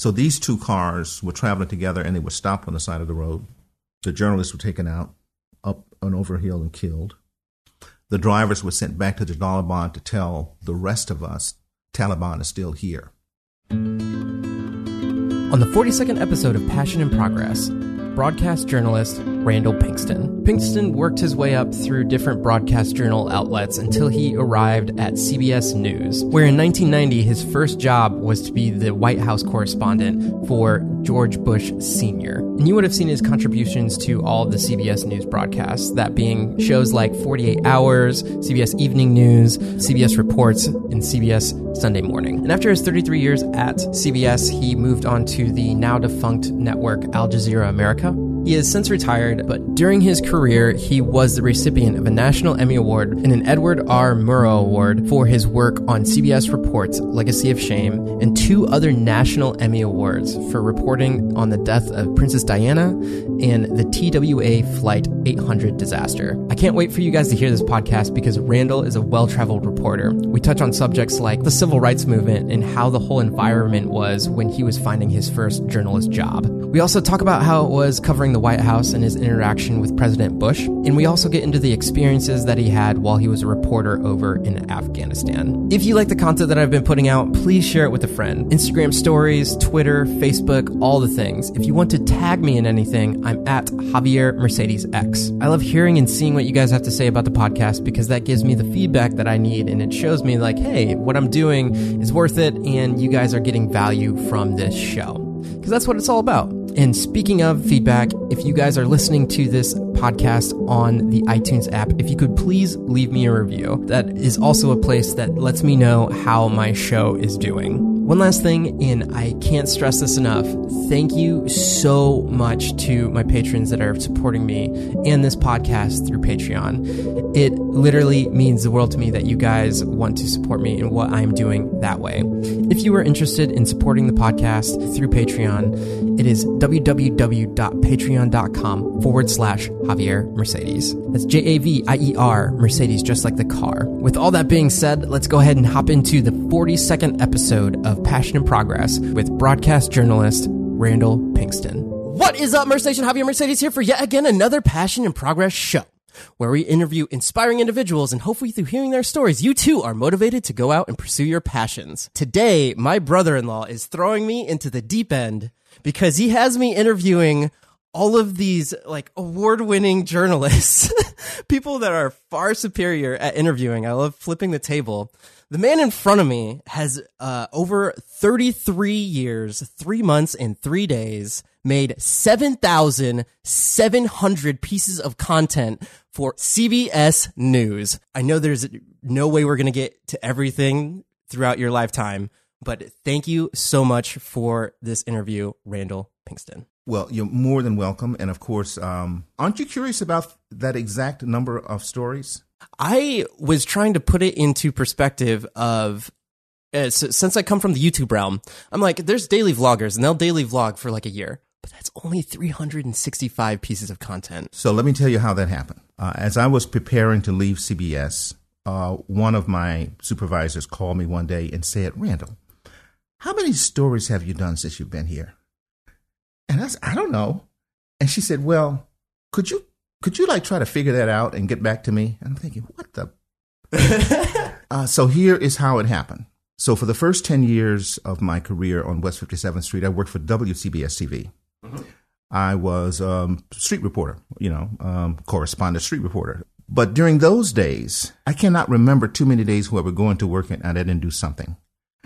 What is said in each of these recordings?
So these two cars were traveling together and they were stopped on the side of the road. The journalists were taken out up and over and killed. The drivers were sent back to the Taliban to tell the rest of us Taliban is still here. On the 42nd episode of Passion in Progress, broadcast journalist Randall Pinkston. Pinkston worked his way up through different broadcast journal outlets until he arrived at CBS News, where in 1990 his first job was to be the White House correspondent for George Bush Sr. And you would have seen his contributions to all of the CBS News broadcasts, that being shows like 48 Hours, CBS Evening News, CBS Reports, and CBS Sunday Morning. And after his 33 years at CBS, he moved on to the now defunct network Al Jazeera America, he has since retired, but during his career, he was the recipient of a National Emmy Award and an Edward R. Murrow Award for his work on CBS Reports Legacy of Shame, and two other National Emmy Awards for reporting on the death of Princess Diana and the TWA Flight 800 disaster. I can't wait for you guys to hear this podcast because Randall is a well traveled reporter. We touch on subjects like the civil rights movement and how the whole environment was when he was finding his first journalist job. We also talk about how it was covering the White House and his interaction with President Bush, and we also get into the experiences that he had while he was a reporter over in Afghanistan. If you like the content that I've been putting out, please share it with a friend. Instagram stories, Twitter, Facebook, all the things. If you want to tag me in anything, I'm at Javier Mercedes X. I love hearing and seeing what you guys have to say about the podcast because that gives me the feedback that I need and it shows me like, hey, what I'm doing is worth it and you guys are getting value from this show. Because that's what it's all about. And speaking of feedback, if you guys are listening to this podcast on the iTunes app, if you could please leave me a review. That is also a place that lets me know how my show is doing. One last thing, and I can't stress this enough. Thank you so much to my patrons that are supporting me and this podcast through Patreon. It literally means the world to me that you guys want to support me in what I'm doing that way. If you are interested in supporting the podcast through Patreon, it is www.patreon.com forward slash Javier Mercedes. That's J A V I E R Mercedes, just like the car. With all that being said, let's go ahead and hop into the 42nd episode of Passion in Progress with broadcast journalist Randall Pinkston. What is up, Mercedes? Javier Mercedes here for yet again another Passion in Progress show where we interview inspiring individuals and hopefully through hearing their stories, you too are motivated to go out and pursue your passions. Today, my brother-in-law is throwing me into the deep end because he has me interviewing all of these like award-winning journalists, people that are far superior at interviewing. I love flipping the table. The man in front of me has uh, over 33 years, three months, and three days made 7,700 pieces of content for CBS News. I know there's no way we're going to get to everything throughout your lifetime, but thank you so much for this interview, Randall Pinkston. Well, you're more than welcome. And of course, um, aren't you curious about that exact number of stories? I was trying to put it into perspective of uh, since I come from the YouTube realm, I'm like, there's daily vloggers and they'll daily vlog for like a year, but that's only 365 pieces of content. So let me tell you how that happened. Uh, as I was preparing to leave CBS, uh, one of my supervisors called me one day and said, Randall, how many stories have you done since you've been here? And I said, I don't know. And she said, Well, could you could you like try to figure that out and get back to me? And I'm thinking, what the? uh, so here is how it happened. So for the first 10 years of my career on West 57th Street, I worked for WCBS TV. Mm-hmm. I was a um, street reporter, you know, um, correspondent street reporter. But during those days, I cannot remember too many days where I would go into work and I didn't do something.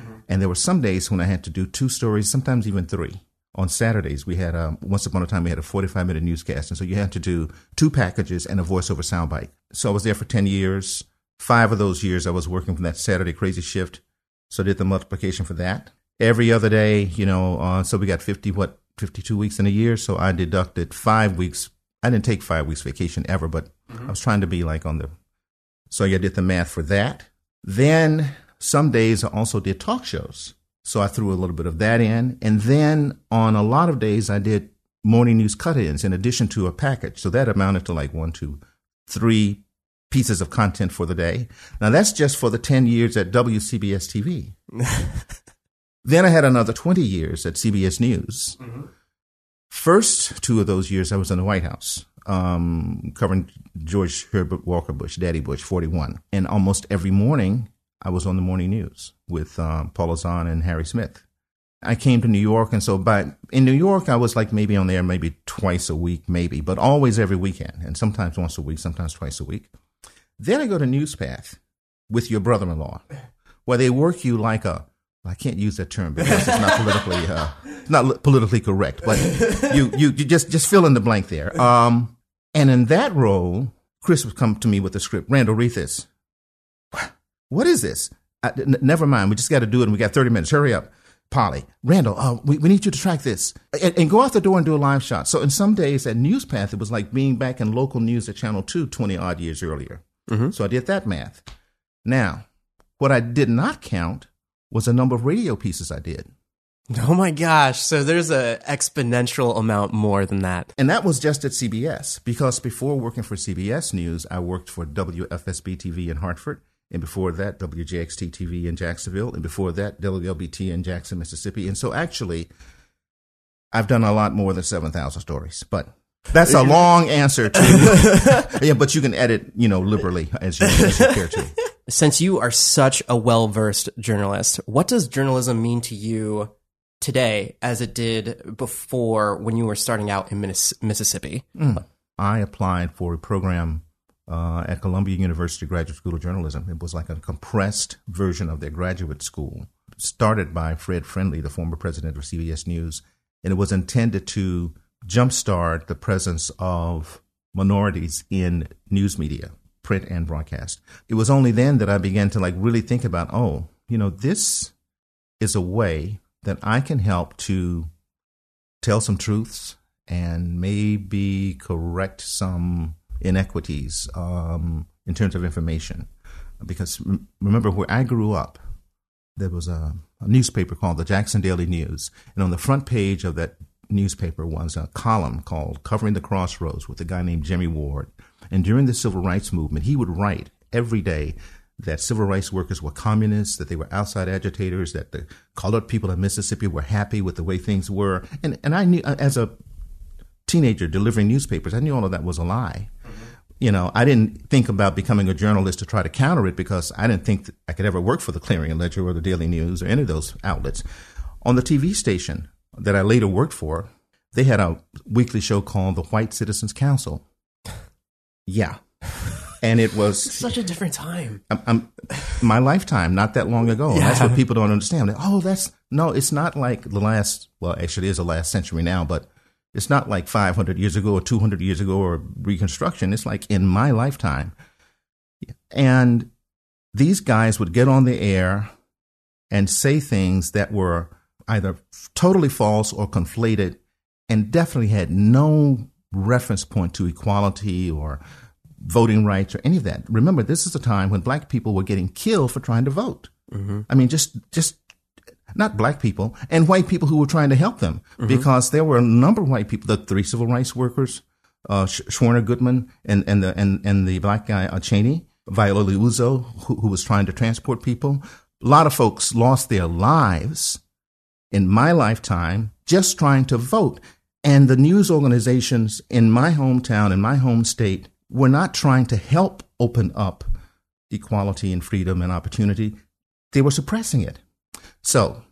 Mm-hmm. And there were some days when I had to do two stories, sometimes even three. On Saturdays, we had a, um, once upon a time, we had a 45 minute newscast. And so you had to do two packages and a voiceover soundbite. So I was there for 10 years. Five of those years, I was working from that Saturday crazy shift so I did the multiplication for that. Every other day, you know, uh, so we got 50, what, 52 weeks in a year. So I deducted five weeks. I didn't take five weeks vacation ever, but mm-hmm. I was trying to be like on the, so I did the math for that. Then some days I also did talk shows. So I threw a little bit of that in. And then on a lot of days, I did morning news cut ins in addition to a package. So that amounted to like one, two, three pieces of content for the day. Now that's just for the 10 years at WCBS TV. Then I had another 20 years at CBS News. Mm-hmm. First two of those years, I was in the White House, um, covering George Herbert Walker Bush, Daddy Bush, 41. And almost every morning, I was on the morning news with um, Paula Zahn and Harry Smith. I came to New York, and so by in New York, I was like maybe on there maybe twice a week, maybe, but always every weekend, and sometimes once a week, sometimes twice a week. Then I go to Newspath with your brother-in-law, where they work you like a I can't use that term because it's not politically uh, not politically correct, but you, you you just just fill in the blank there. Um, and in that role, Chris would come to me with the script. Randall, read this. What is this? I, n- never mind. We just got to do it, and we got thirty minutes. Hurry up. Polly, Randall, uh, we, we need you to track this and, and, go out the door and do a live shot. So in some days at Newspath, it was like being back in local news at Channel 2 20 odd years earlier. Mm-hmm. So I did that math. Now, what I did not count was the number of radio pieces I did. Oh my gosh. So there's a exponential amount more than that. And that was just at CBS because before working for CBS News, I worked for WFSB TV in Hartford and before that, WJXT TV in Jacksonville, and before that, WLBT in Jackson, Mississippi. And so actually, I've done a lot more than 7,000 stories, but that's a long answer to, yeah, but you can edit, you know, liberally as you, as you care to. Since you are such a well versed journalist, what does journalism mean to you today as it did before when you were starting out in Mississippi? Mm. I applied for a program uh, at Columbia University Graduate School of Journalism. It was like a compressed version of their graduate school, started by Fred Friendly, the former president of CBS News, and it was intended to jumpstart the presence of minorities in news media, print and broadcast. It was only then that I began to like really think about, oh, you know, this is a way that I can help to tell some truths and maybe correct some inequities um, in terms of information. Because remember, where I grew up, there was a, a, newspaper called the Jackson Daily News. And on the front page of that newspaper was a column called Covering the Crossroads with a guy named Jimmy Ward. And during the civil rights movement, he would write every day that civil rights workers were communists, that they were outside agitators, that the colored people in Mississippi were happy with the way things were. And, and I knew, uh, as a teenager delivering newspapers, I knew all of that was a lie you know, I didn't think about becoming a journalist to try to counter it because I didn't think I could ever work for the Clarion Ledger or the Daily News or any of those outlets. On the TV station that I later worked for, they had a weekly show called the White Citizens Council. Yeah. And it was such a different time. I'm, I'm, my lifetime, not that long ago. Yeah. That's what people don't understand. Oh, that's no, it's not like the last, well, actually, it is the last century now, but it's not like 500 years ago or 200 years ago or Reconstruction. It's like in my lifetime. And these guys would get on the air and say things that were either totally false or conflated and definitely had no reference point to equality or voting rights or any of that. Remember, this is a time when black people were getting killed for trying to vote. Mm-hmm. I mean, just just not black people, and white people who were trying to help them mm-hmm. because there were a number of white people, the three civil rights workers, uh, Schwerner Goodman and, and the, and, and the black guy, uh, Chaney, Viola Liuzzo, who, who was trying to transport people. A lot of folks lost their lives in my lifetime just trying to vote. And the news organizations in my hometown, in my home state, were not trying to help open up equality and freedom and opportunity. They were suppressing it. So,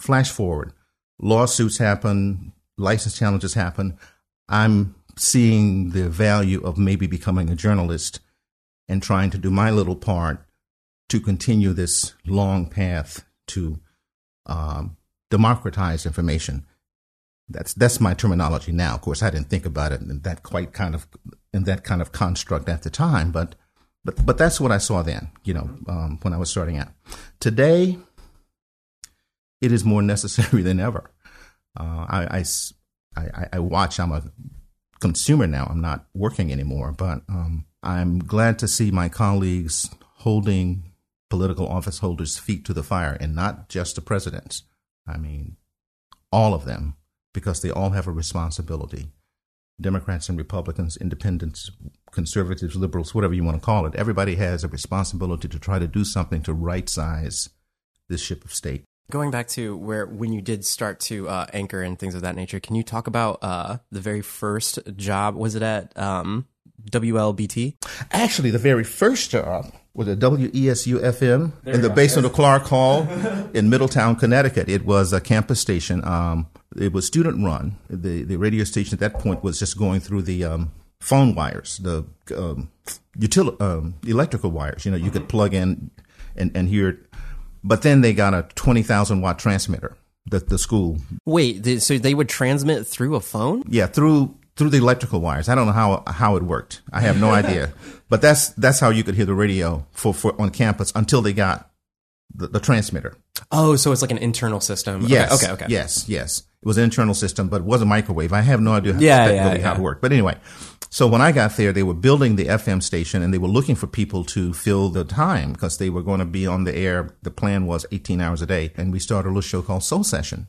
flash forward, lawsuits happen, license challenges happen. I'm seeing the value of maybe becoming a journalist and trying to do my little part to continue this long path to um, democratize information. That's that's my terminology now. Of course, I didn't think about it in that quite kind of in that kind of construct at the time, but but but that's what I saw then. You know, um, when I was starting out. Today, it is more necessary than ever. Uh, I, I, I, watch. I'm a consumer now. I'm not working anymore, but um, I'm glad to see my colleagues holding political office holders' feet to the fire, and not just the presidents. I mean, all of them, because they all have a responsibility. Democrats and Republicans, independents, conservatives, liberals, whatever you want to call it, everybody has a responsibility to try to do something to right size this ship of state. Going back to where when you did start to uh, anchor and things of that nature, can you talk about uh, the very first job? Was it at um, WLBT? Actually, the very first job was at WESU FM in the basement of Clark Hall in Middletown, Connecticut. It was a campus station. Um, it was student run. The the radio station at that point was just going through the um, phone wires, the um, util- um, electrical wires. You know, you could plug in and, and hear it. But then they got a twenty thousand watt transmitter. The the school, Wait, so they would transmit through a phone? yeah, through through the electrical wires. I don't know how how it worked. I have no idea. But that's that's how you could hear the radio for, for on campus until they got the, the transmitter. Oh, so it's like an internal system. Okay, Yes. Okay. Okay. Yes. Yes. It was an internal system, but it was a microwave. I have no idea how, Yeah, that yeah, how it worked. But anyway, so when I got there, they were building the FM station and they were looking for people to fill the time because they were going to be on the air. The plan was 18 hours a day. And we started a little show called Soul Session.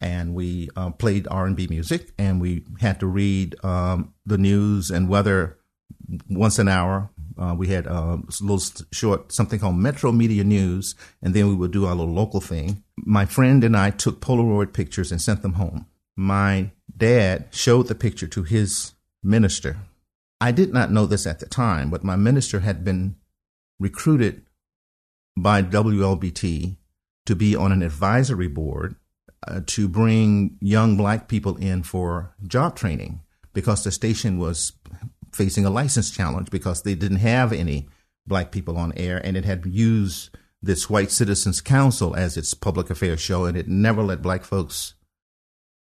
And we uh, played R&B music and we had to read um, the news and weather once an hour. Uh, we had uh, a little short something called Metro Media News, and then we would do our little local thing. My friend and I took Polaroid pictures and sent them home. My dad showed the picture to his minister. I did not know this at the time, but my minister had been recruited by WLBT to be on an advisory board uh, to bring young black people in for job training because the station was facing a license challenge because they didn't have any black people on air and it had used this white citizens council as its public affairs show and it never let black folks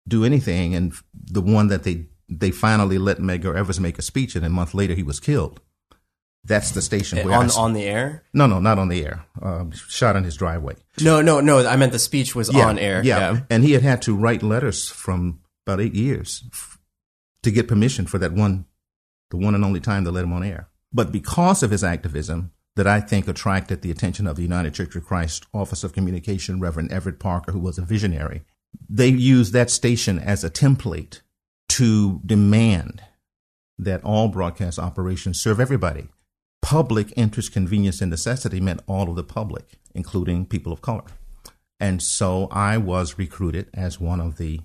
do anything. And the one that they they finally let Medgar Evers make a speech and a month later he was killed that's the station where on on the air? no no not on the air um, shot in his driveway No, no, no. I meant the speech was on air. yeah. And he had had to write letters from about eight years f- to get permission for that one, the one and only time they let him on air. But because of his activism, that I think attracted the attention of the United Church of Christ Office of Communication, Reverend Everett Parker, who was a visionary. They used that station as a template to demand that all broadcast operations serve everybody. Public interest, convenience, and necessity meant all of the public, including people of color. And so I was recruited as one of the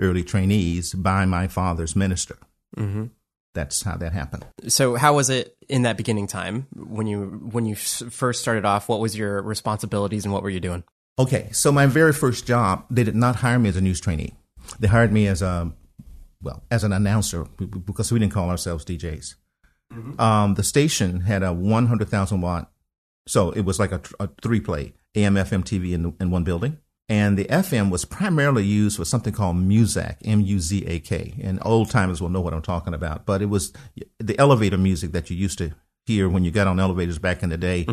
early trainees by my father's minister. hmm That's how that happened. So, how was it in that beginning time when you when you first started off? What was your responsibilities and what were you doing? Okay, so my very first job, they did not hire me as a news trainee. They hired me as a, well, as an announcer because we didn't call ourselves DJs. Um, the station had a 100,000 watt, so it was like a, a three play AM, FM, TV in, in one building. And the FM was primarily used for something called Muzak, M U Z A K. And old timers will know what I'm talking about. But it was the elevator music that you used to hear when you got on elevators back in the day.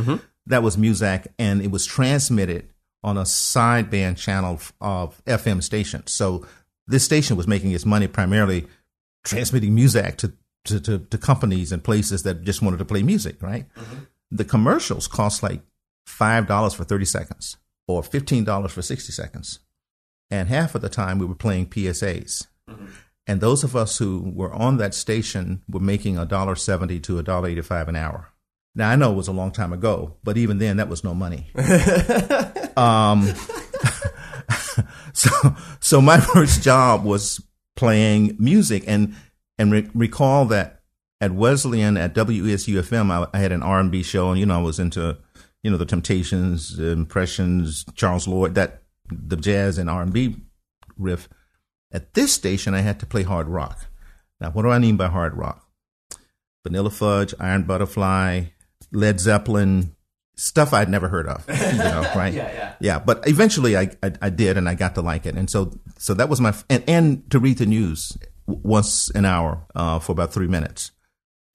That was Muzak, and it was transmitted on a sideband channel of FM stations. So this station was making its money primarily transmitting music to, to, to, to companies and places that just wanted to play music, right? The commercials cost like $5 for 30 seconds or $15 for 60 seconds. And half of the time we were playing PSAs. And those of us who were on that station were making $1.70 to $1.85 an hour. Now, I know it was a long time ago, but even then, that was no money. um, so, so my first job was playing music, and and re- recall that at Wesleyan at WESU FM, I, I had an R and B show, and you know I was into you know the Temptations, the Impressions, Charles Lloyd, that the jazz and R and B riff. At this station, I had to play hard rock. Now, what do I mean by hard rock? Vanilla Fudge, Iron Butterfly, Led Zeppelin, stuff I'd never heard of. You know, right? Yeah, yeah. Yeah, but eventually I, I I did, and I got to like it, and so so that was my and and to read the news once an hour uh, for about three minutes.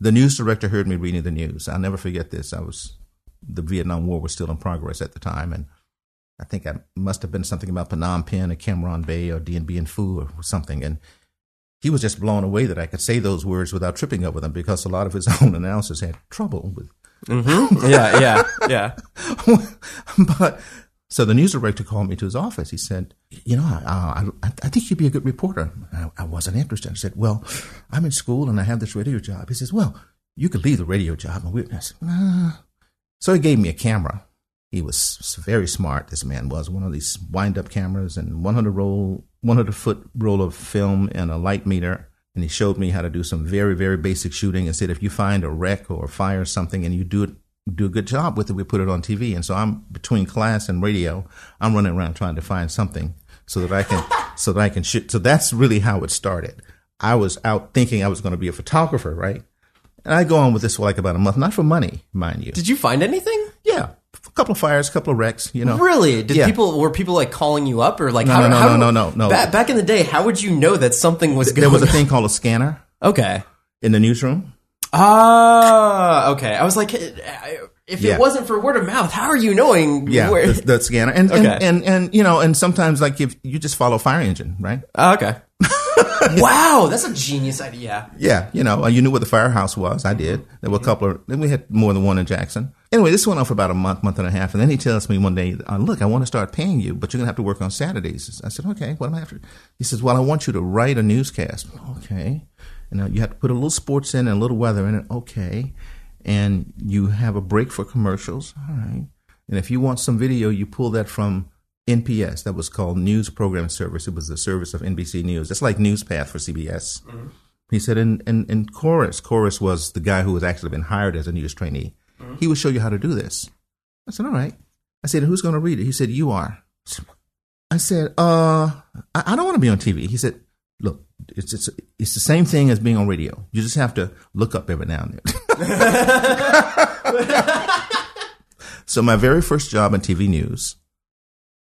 The news director heard me reading the news. I'll never forget this. I was the Vietnam War was still in progress at the time, and I think I must have been something about Phnom Penh or Cam Ranh Bay or Dien Bien Phu or something, and he was just blown away that I could say those words without tripping over them because a lot of his own announcers had trouble with Mm-hmm. yeah, yeah, yeah. but so the news director called me to his office. He said, "You know, I, I, I think you'd be a good reporter." I, I wasn't interested. I said, "Well, I'm in school and I have this radio job." He says, "Well, you could leave the radio job." And we, I said, nah. So he gave me a camera. He was very smart. This man was one of these wind-up cameras and 100 roll, 100 foot roll of film and a light meter. And he showed me how to do some very, very basic shooting and said, if you find a wreck or fire or something and you do it, do a good job with it, we put it on TV. And so I'm between class and radio. I'm running around trying to find something so that I can, so that I can shoot. So that's really how it started. I was out thinking I was going to be a photographer, right? And I go on with this for like about a month, not for money, mind you. Did you find anything? Yeah, a couple of fires, a couple of wrecks, you know. Really? Did Yeah. people were people like calling you up or like No, how, no, no, how, no, no, no, no. Back, back in the day, how would you know that something was going There was a thing called a scanner Okay. in the newsroom. Ah, okay. I was like if Yeah. it wasn't for word of mouth, how are you knowing Yeah, where the, the scanner, and, and Okay. and and you know, and sometimes like if you just follow fire engine, right? Ah, okay. wow, that's a genius idea. Yeah, you know, uh, you knew where the firehouse was. I did. There were a couple of. Then we had more than one in Jackson. Anyway, this went on for about a month, month and a half, and then he tells me one day, uh, "Look, I want to start paying you, but you're gonna have to work on Saturdays." I said, "Okay, what am I after?" He says, "Well, I want you to write a newscast." Okay, and uh, you have to put a little sports in and a little weather in it. Okay, and you have a break for commercials. All right, and if you want some video, you pull that from NPS. That was called News Program Service. It was the service of NBC News. It's like NewsPath for CBS. He said, in, in, in Chorus, Chorus was the guy who was actually been hired as a news trainee. He would show you how to do this. I said, all right. I said, who's going to read it? He said, you are. I said, uh, I, I don't want to be on TV. He said, look, it's, it's, it's the same thing as being on radio. You just have to look up every now and then. so my very first job in TV news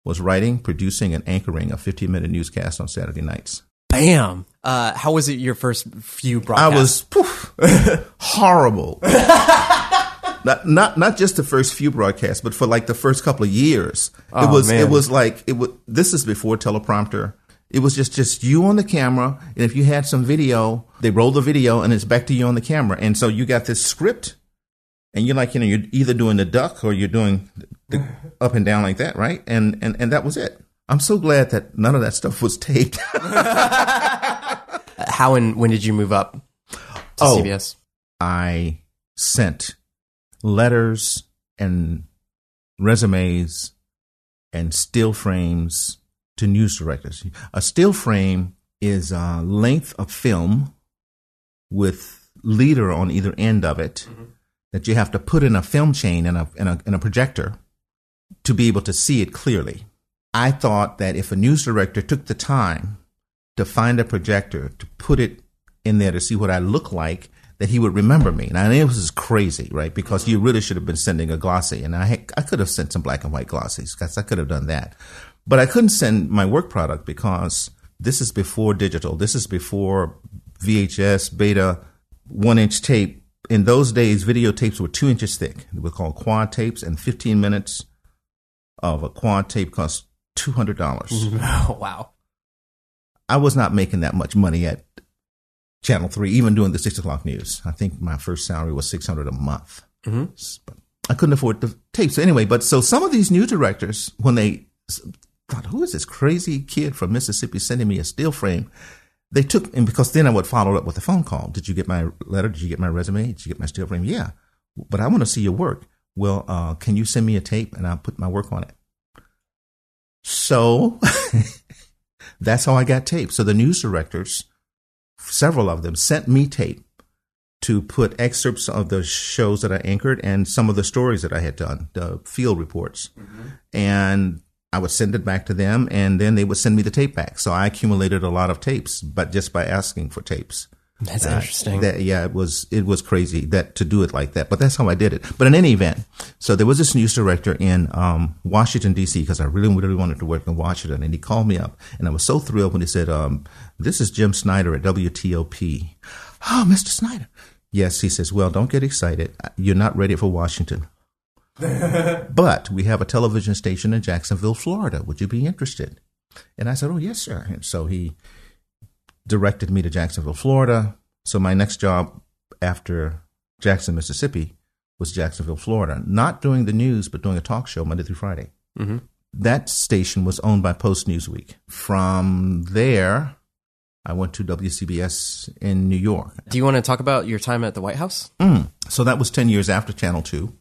was writing, producing, and anchoring a 15 minute newscast on Saturday nights. Bam. Uh, how was it your first few broadcasts? I was poof, horrible. not not not just the first few broadcasts, but for like the first couple of years. it Oh, was man. it was like it was. This is before teleprompter. It was just just you on the camera, and if you had some video, they roll the video, and it's back to you on the camera, and so you got this script, and you're like you know you're either doing the duck or you're doing the up and down like that, right? And and and that was it. I'm so glad that none of that stuff was taped. How and when did you move up to Oh. CBS? I sent letters and resumes and still frames to news directors. A still frame is a length of film with leader on either end of it mm-hmm. that you have to put in a film chain and a, and a, and a projector to be able to see it clearly. I thought that if a news director took the time to find a projector to put it in there to see what I look like, that he would remember me. And I know this is crazy, right? Because mm-hmm. you really should have been sending a glossy, and I had, I could have sent some black and white glossies because I could have done that, but I couldn't send my work product because this is before digital. This is before VHS, beta, one inch tape. In those days, videotapes were two inches thick. They were called quad tapes, and 15 minutes of a quad tape cost $200. Oh, wow. I was not making that much money at Channel Three, even doing the six o'clock news. I think my first salary was six hundred a month. Mm-hmm. But I couldn't afford the tape. So anyway, but so some of these new directors, when they thought, "Who is this crazy kid from Mississippi sending me a still frame?" They took, and because then I would follow up with a phone call. Did you get my letter? Did you get my resume? Did you get my still frame? Yeah, but I want to see your work. Well, uh, can you send me a tape and I'll put my work on it? So that's how I got tape. So the news directors, several of them, sent me tape to put excerpts of the shows that I anchored and some of the stories that I had done, the field reports. And I would send it back to them and then they would send me the tape back. So I accumulated a lot of tapes, but just by asking for tapes. That's Uh, interesting. That, yeah, it was it was crazy that to do it like that, but that's how I did it. But in any event, so there was this news director in um, Washington D.C. because I really really wanted to work in Washington, and he called me up, and I was so thrilled when he said, um, "This is Jim Snyder at WTOP." Oh, Mr. Snyder. Yes, he says. Well, don't get excited. You're not ready for Washington. but we have a television station in Jacksonville, Florida. Would you be interested? And I said, Oh, yes, sir. And so he directed me to Jacksonville, Florida. So my next job after Jackson, Mississippi was Jacksonville, Florida. Not doing the news, but doing a talk show Monday through Friday. hmm That station was owned by Post Newsweek. From there, I went to WCBS in New York. Do you want to talk about your time at the White House? Mm. So that was 10 years after Channel 2.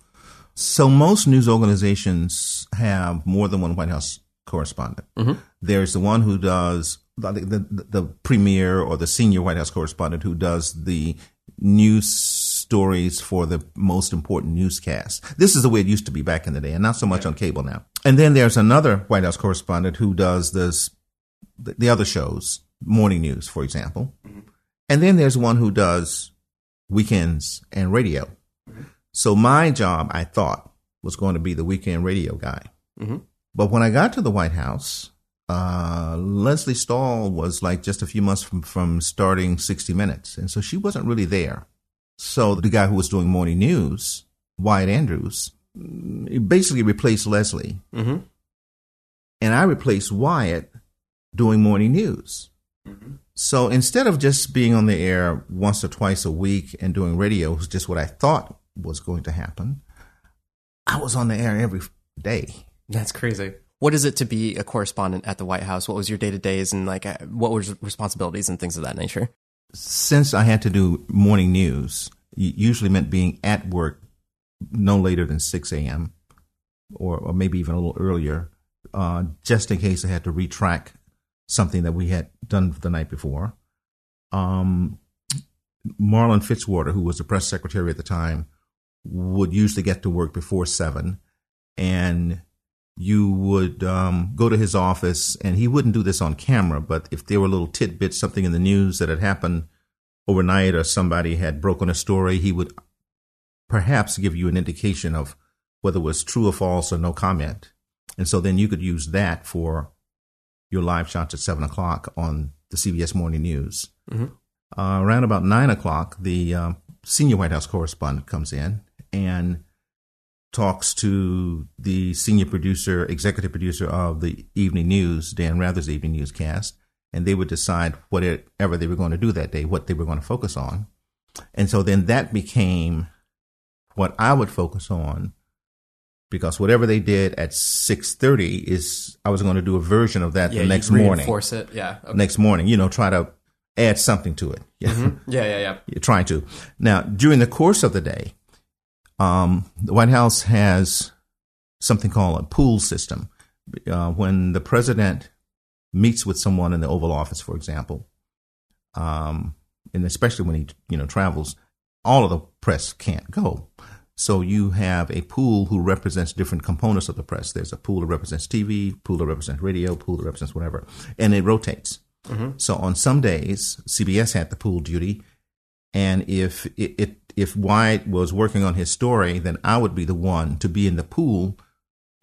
So most news organizations have more than one White House correspondent. Mm-hmm. There's the one who does the, the, the premier or the senior White House correspondent who does the news stories for the most important newscasts. This is the way it used to be back in the day, and not so much on cable now. And then there's another White House correspondent who does this, the, the other shows, morning news, for example. Mm-hmm. And then there's one who does weekends and radio. So my job, I thought, was going to be the weekend radio guy. But when I got to the White House, uh, Lesley Stahl was like just a few months from, from starting 60 Minutes. And so she wasn't really there. So the guy who was doing morning news, Wyatt Andrews, mm, basically replaced Leslie. Mm-hmm. And I replaced Wyatt doing morning news. So instead of just being on the air once or twice a week and doing radio, was just what I thought was going to happen, I was on the air every day. That's crazy. What is it to be a correspondent at the White House? What was your day to days and like uh, what was responsibilities and things of that nature? Since I had to do morning news, it usually meant being at work no later than 6 a.m. Or, or maybe even a little earlier, uh, just in case I had to retrack something that we had done the night before. Um, Marlin Fitzwater, who was the press secretary at the time, would usually get to work before seven, and you would um, go to his office, and he wouldn't do this on camera, but if there were little tidbits, something in the news that had happened overnight, or somebody had broken a story, he would perhaps give you an indication of whether it was true or false or no comment. And so then you could use that for your live shots at seven o'clock on the CBS Morning News. Uh, around about nine o'clock, the uh, senior White House correspondent comes in and talks to the senior producer, executive producer of the evening news, Dan Rather's evening newscast, and they would decide whatever they were going to do that day, what they were going to focus on. And so then that became what I would focus on because whatever they did at 6.30 is i was going to do a version of that the next morning Reinforce it. Yeah. Okay. next morning you know try to add something to it mm-hmm. yeah Yeah, yeah, yeah. you're trying to now during the course of the day um, the white house has something called a pool system uh, when the president meets with someone in the oval office for example um, and especially when he you know travels all of the press can't go so you have a pool who represents different components of the press. There's a pool that represents TV, pool that represents radio, pool that represents whatever, and it rotates. So on some days, CBS had the pool duty, and if it, it if Wyatt was working on his story, then I would be the one to be in the pool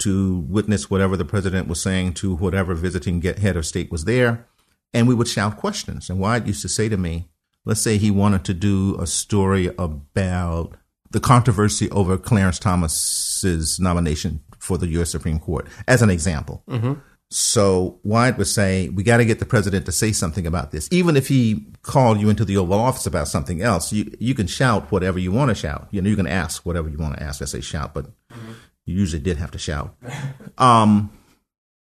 to witness whatever the president was saying to whatever visiting head of state was there, and we would shout questions. And Wyatt used to say to me, let's say he wanted to do a story about the controversy over Clarence Thomas's nomination for the U.S. Supreme Court, as an example. Mm-hmm. So Wyatt would say, we got to get the president to say something about this. Even if he called you into the Oval Office about something else, you, you can shout whatever you want to shout. You know, you can ask whatever you want to ask. I say shout, but you usually did have to shout. Um,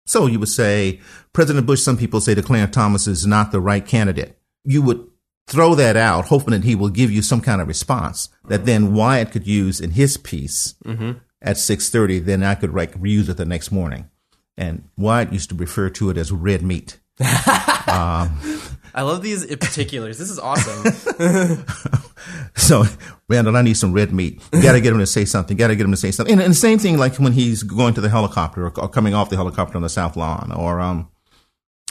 so you would say, President Bush, some people say Clarence Thomas is not the right candidate. You would throw that out, hoping that he will give you some kind of response that then Wyatt could use in his piece at 6.30. Then I could like reuse it the next morning. And Wyatt used to refer to it as red meat. I love these particulars. This is awesome. So, Randall, I need some red meat. You got to get him to say something. Got to get him to say something. And, and the same thing, like when he's going to the helicopter or, or coming off the helicopter on the South Lawn, or um,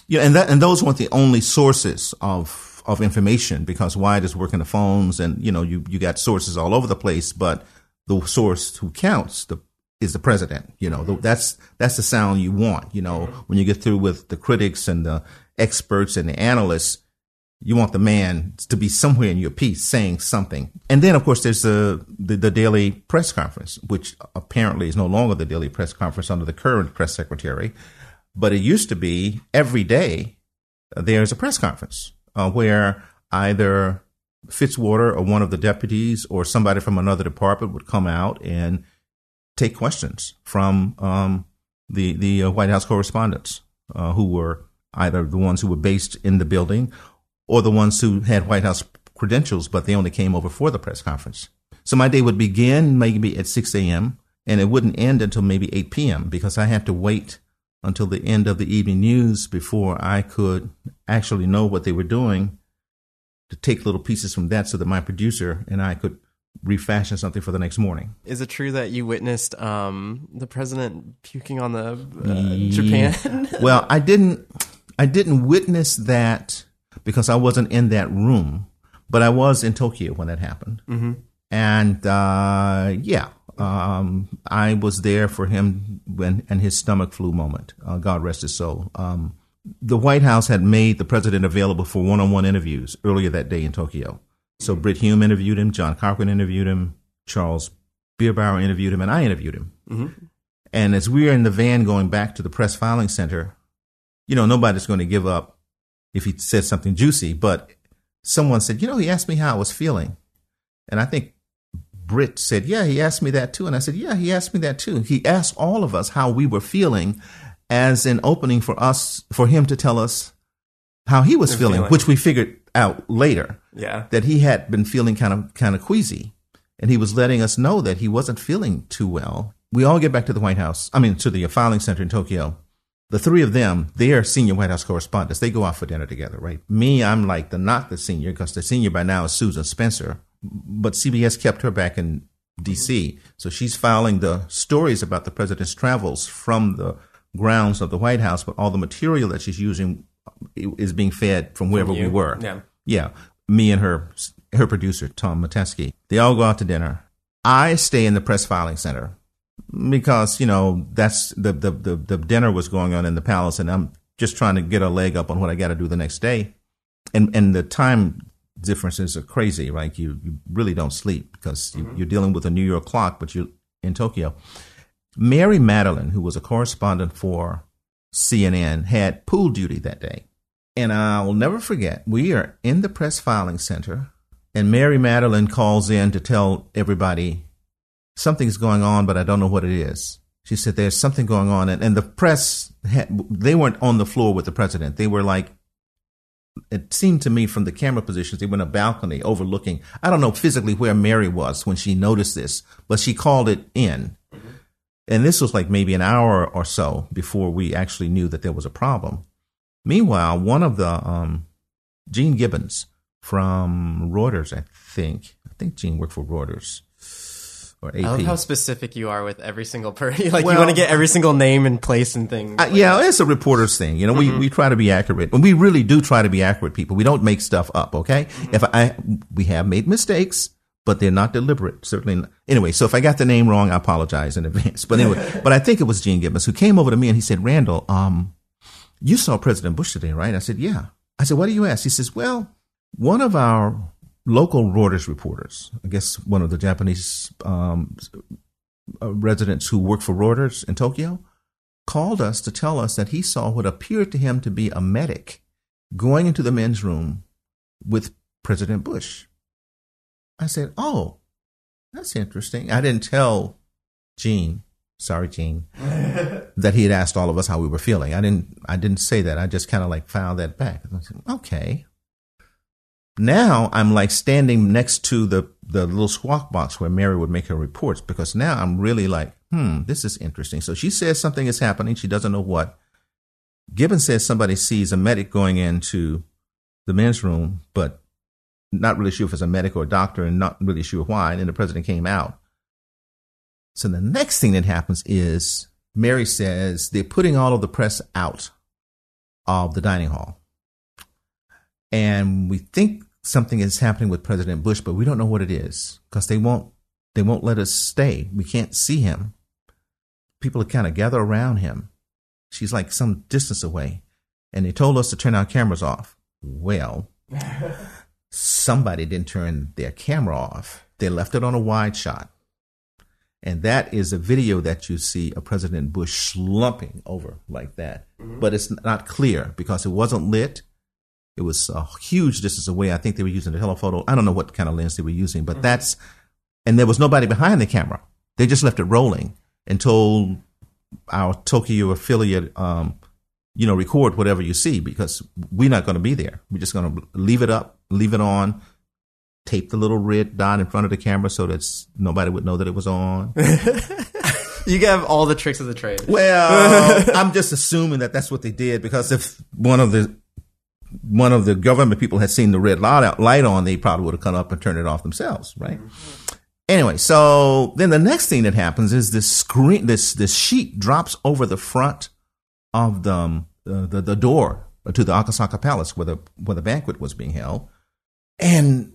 yeah, and that and those weren't the only sources of of information because Wyatt is working the phones, and you know, you you got sources all over the place, but the source who counts the is the president. You know, the, that's that's the sound you want. You know, when you get through with the critics and the experts and the analysts, you want the man to be somewhere in your piece saying something. And then, of course, there's the, the, the daily press conference, which apparently is no longer the daily press conference under the current press secretary. But it used to be every day there's a press conference uh, where either Fitzwater or one of the deputies or somebody from another department would come out and take questions from um, the the uh, White House correspondents uh, who were either the ones who were based in the building or the ones who had White House credentials, but they only came over for the press conference. So my day would begin maybe at 6 a.m. and it wouldn't end until maybe 8 p.m. because I had to wait until the end of the evening news before I could actually know what they were doing to take little pieces from that so that my producer and I could refashion something for the next morning. Is it true that you witnessed um, the president puking on the uh, Japan? well, I didn't. I didn't witness that because I wasn't in that room, but I was in Tokyo when that happened. Mm-hmm. And uh, yeah, um, I was there for him when and his stomach flu moment. Uh, God rest his soul. Um, the White House had made the president available for one-on-one interviews earlier that day in Tokyo. So Britt Hume interviewed him, John Cochran interviewed him, Charles Bierbauer interviewed him, and I interviewed him. Mm-hmm. And as we were in the van going back to the press filing center, you know, nobody's going to give up if he said something juicy, but someone said, you know, he asked me how I was feeling. And I think Britt said, yeah, he asked me that too. And I said, yeah, he asked me that too. He asked all of us how we were feeling as an opening for us, for him to tell us how he was feeling, feeling, which we figured out later. Yeah. That he had been feeling kind of, kind of queasy. And he was letting us know that he wasn't feeling too well. We all get back to the White House, I mean, to the filing center in Tokyo. The three of them, they are senior White House correspondents. They go out for dinner together, right? Me, I'm like the not the senior because the senior by now is Susan Spencer. But CBS kept her back in DC. So she's filing the stories about the president's travels from the grounds of the White House, but all the material that she's using is being fed from wherever we were. Yeah. Yeah. Me and her her producer, Tom Matesky. They all go out to dinner. I stay in the press filing center because, you know, that's the, the, the, the dinner was going on in the palace and I'm just trying to get a leg up on what I got to do the next day. And, and the time differences are crazy, right? You, you really don't sleep because you, mm-hmm. are dealing with a New York clock, but you're in Tokyo. Mary Madeline, who was a correspondent for CNN, had pool duty that day. And I will never forget, we are in the press filing center, and Mary Madeline calls in to tell everybody something's going on, but I don't know what it is. She said, There's something going on. And, and the press, had, they weren't on the floor with the president. They were like, it seemed to me from the camera positions, they were in a balcony overlooking. I don't know physically where Mary was when she noticed this, but she called it in. Mm-hmm. And this was like maybe an hour or so before we actually knew that there was a problem. Meanwhile, one of the um, Gene Gibbons from Reuters, I think, I think Gene worked for Reuters or AP. I love how specific you are with every single person. like well, you want to get every single name and place and thing. Uh, yeah, it's a reporter's thing. You know, mm-hmm. we, we try to be accurate, and we really do try to be accurate people. We don't make stuff up. Okay, mm-hmm. if I we have made mistakes, but they're not deliberate. Certainly. Not. Anyway, so if I got the name wrong, I apologize in advance. But anyway, but I think it was Gene Gibbons who came over to me and he said, Randall, um, you saw President Bush today, right? I said, Yeah. I said, What do you ask? He says, Well, one of our local Reuters reporters, I guess one of the Japanese um, uh, residents who work for Reuters in Tokyo, called us to tell us that he saw what appeared to him to be a medic going into the men's room with President Bush. I said, Oh, that's interesting. I didn't tell Gene sorry, Gene, that he had asked all of us how we were feeling. I didn't, I didn't say that. I just kind of like filed that back. I said, okay. Now I'm like standing next to the, the little squawk box where Mary would make her reports because now I'm really like, hmm, this is interesting. So she says something is happening. She doesn't know what. Gibbon says somebody sees a medic going into the men's room, but not really sure if it's a medic or a doctor and not really sure why. And then the president came out. So the next thing that happens is Mary says they're putting all of the press out of the dining hall. And we think something is happening with President Bush, but we don't know what it is because they won't they won't let us stay. We can't see him. People are kind of gather around him. She's like some distance away. And they told us to turn our cameras off. Well, somebody didn't turn their camera off. They left it on a wide shot. And that is a video that you see of President Bush slumping over like that. Mm-hmm. But it's not clear because it wasn't lit. It was a huge distance away. I think they were using a telephoto. I don't know what kind of lens they were using, but mm-hmm. that's, and there was nobody behind the camera. They just left it rolling and told our Tokyo affiliate, um, you know, record whatever you see because we're not going to be there. We're just going to leave it up, leave it on, tape the little red dot in front of the camera so that nobody would know that it was on. you have all the tricks of the trade. Well, I'm just assuming that that's what they did because if one of the one of the government people had seen the red light, light on, they probably would have come up and turned it off themselves, right? Mm-hmm. Anyway, so then the next thing that happens is this screen, this this sheet drops over the front of the um, uh, the, the door to the Akasaka Palace where the where the banquet was being held, and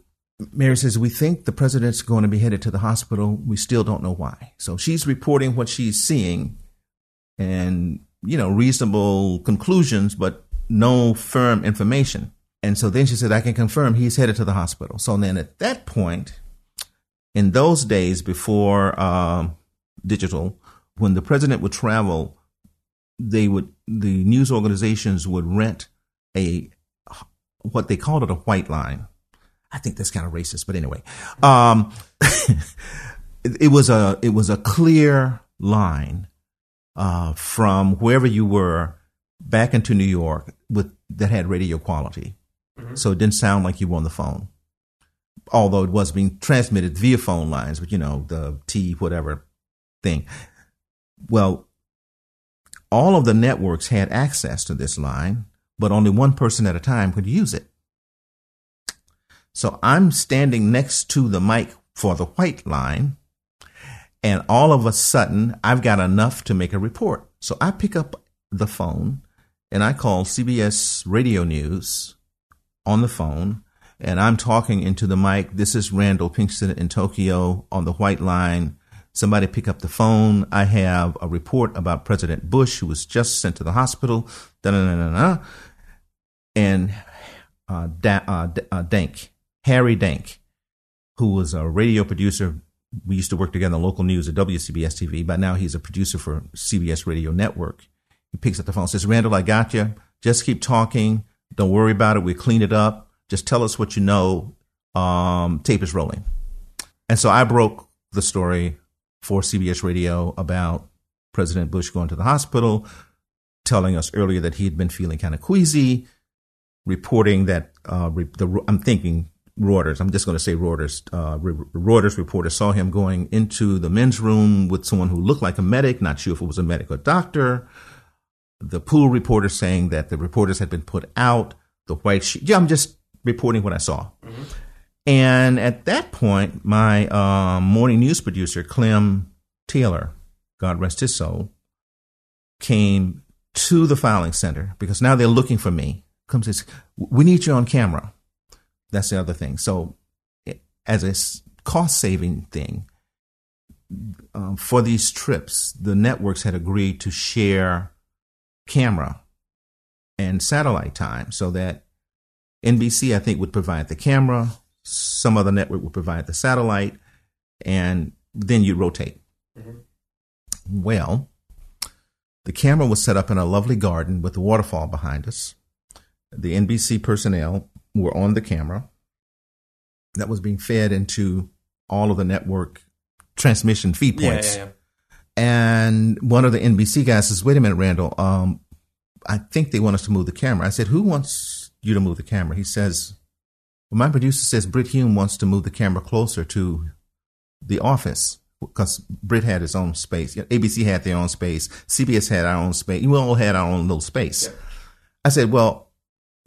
Mary says, We think the president's going to be headed to the hospital. We still don't know why. So she's reporting what she's seeing and, you know, reasonable conclusions, but no firm information. And so then she said, I can confirm he's headed to the hospital. So then at that point, in those days before uh, digital, when the president would travel, they would, the news organizations would rent a, what they called it a white line I think that's kind of racist, but anyway, um, it, it, was a it was a clear line uh, from wherever you were back into New York with that had radio quality, mm-hmm. so it didn't sound like you were on the phone, although it was being transmitted via phone lines, but you know the T whatever thing. Well, all of the networks had access to this line, but only one person at a time could use it. So I'm standing next to the mic for the white line, and all of a sudden I've got enough to make a report. So I pick up the phone and I call CBS Radio News on the phone, and I'm talking into the mic. This is Randall Pinkston in Tokyo on the white line. Somebody pick up the phone. I have a report about President Bush, who was just sent to the hospital. Da-da-da-da-da. And uh, da- uh, uh, Dank, Harry Dank, who was a radio producer. We used to work together on local news at WCBS TV, but now he's a producer for CBS Radio Network. He picks up the phone and says, Randall, I got you. Just keep talking. Don't worry about it. We clean it up. Just tell us what you know. Um, tape is rolling. And so I broke the story for CBS Radio about President Bush going to the hospital, telling us earlier that he had been feeling kind of queasy, reporting that uh, the, I'm thinking Reuters, I'm just going to say Reuters, uh, Reuters reporter saw him going into the men's room with someone who looked like a medic, not sure if it was a medic or doctor. The pool reporter saying that the reporters had been put out. The white sheet. Yeah, I'm just reporting what I saw. Mm-hmm. And at that point, my um, morning news producer, Clem Taylor, God rest his soul, came to the filing center because now they're looking for me. Comes says, "We need you on camera." That's the other thing. So, as a cost saving thing, um, for these trips, the networks had agreed to share camera and satellite time so that NBC, I think, would provide the camera, some other network would provide the satellite, and then you rotate. Mm-hmm. Well, the camera was set up in a lovely garden with a waterfall behind us. The NBC personnel were on the camera that was being fed into all of the network transmission feed points. Yeah, yeah, yeah. And one of the NBC guys says, wait a minute, Randall, um, I think they want us to move the camera. I said, who wants you to move the camera? He says, well, my producer says Brit Hume wants to move the camera closer to the office because Brit had his own space. ABC had their own space. CBS had our own space. We all had our own little space. I said, well,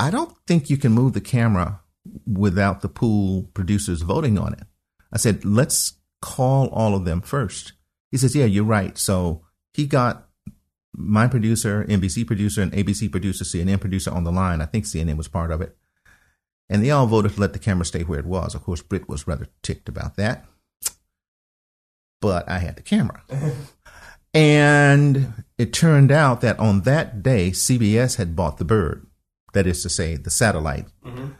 I don't think you can move the camera without the pool producers voting on it. I said, let's call all of them first. He says, yeah, you're right. So he got my producer, NBC producer, and ABC producer, CNN producer on the line. I think CNN was part of it. And they all voted to let the camera stay where it was. Of course, Brit was rather ticked about that. But I had the camera. and it turned out that on that day, CBS had bought the bird. That is to say, the satellite. Mm-hmm.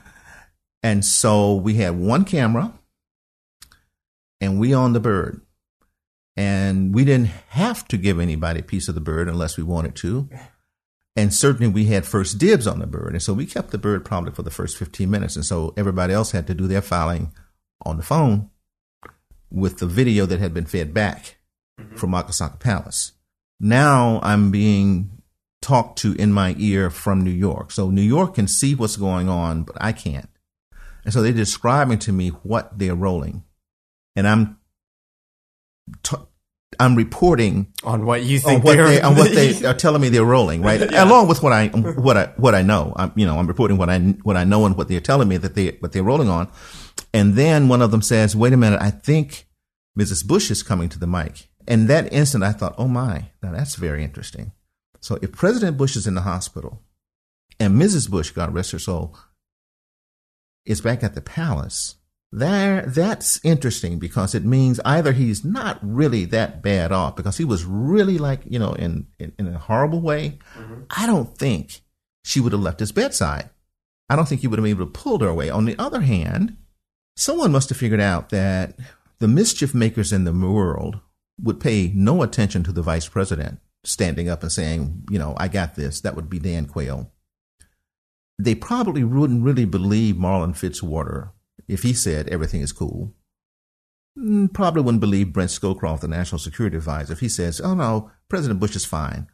And so we had one camera and we owned the bird. And we didn't have to give anybody a piece of the bird unless we wanted to. And certainly we had first dibs on the bird. And so we kept the bird probably for the first 15 minutes. And so everybody else had to do their filing on the phone with the video that had been fed back mm-hmm. from Akasaka Palace. Now I'm being talked to in my ear from New York. So New York can see what's going on, but I can't. And so they're describing to me what they're rolling. And I'm t- I'm reporting on what you on think what they're they on what they are telling me they're rolling, right? Along with what I what I what I know. I'm you know I'm reporting what I what I know and what they're telling me that they what they're rolling on, and then one of them says, "Wait a minute, I think Mrs. Bush is coming to the mic." And that instant, I thought, "Oh my, now that's very interesting." So if President Bush is in the hospital, and Mrs. Bush, God rest her soul, is back at the palace, there that's interesting because it means either he's not really that bad off because he was really like you know in in, in a horrible way. Mm-hmm. I don't think she would have left his bedside. I don't think he would have been able to pull her away. On the other hand, someone must have figured out that the mischief makers in the world would pay no attention to the vice president standing up and saying, you know, I got this. That would be Dan Quayle. They probably wouldn't really believe Marlin Fitzwater if he said everything is cool, mm, probably wouldn't believe Brent Scowcroft, the national security advisor, if he says, oh no, President Bush is fine.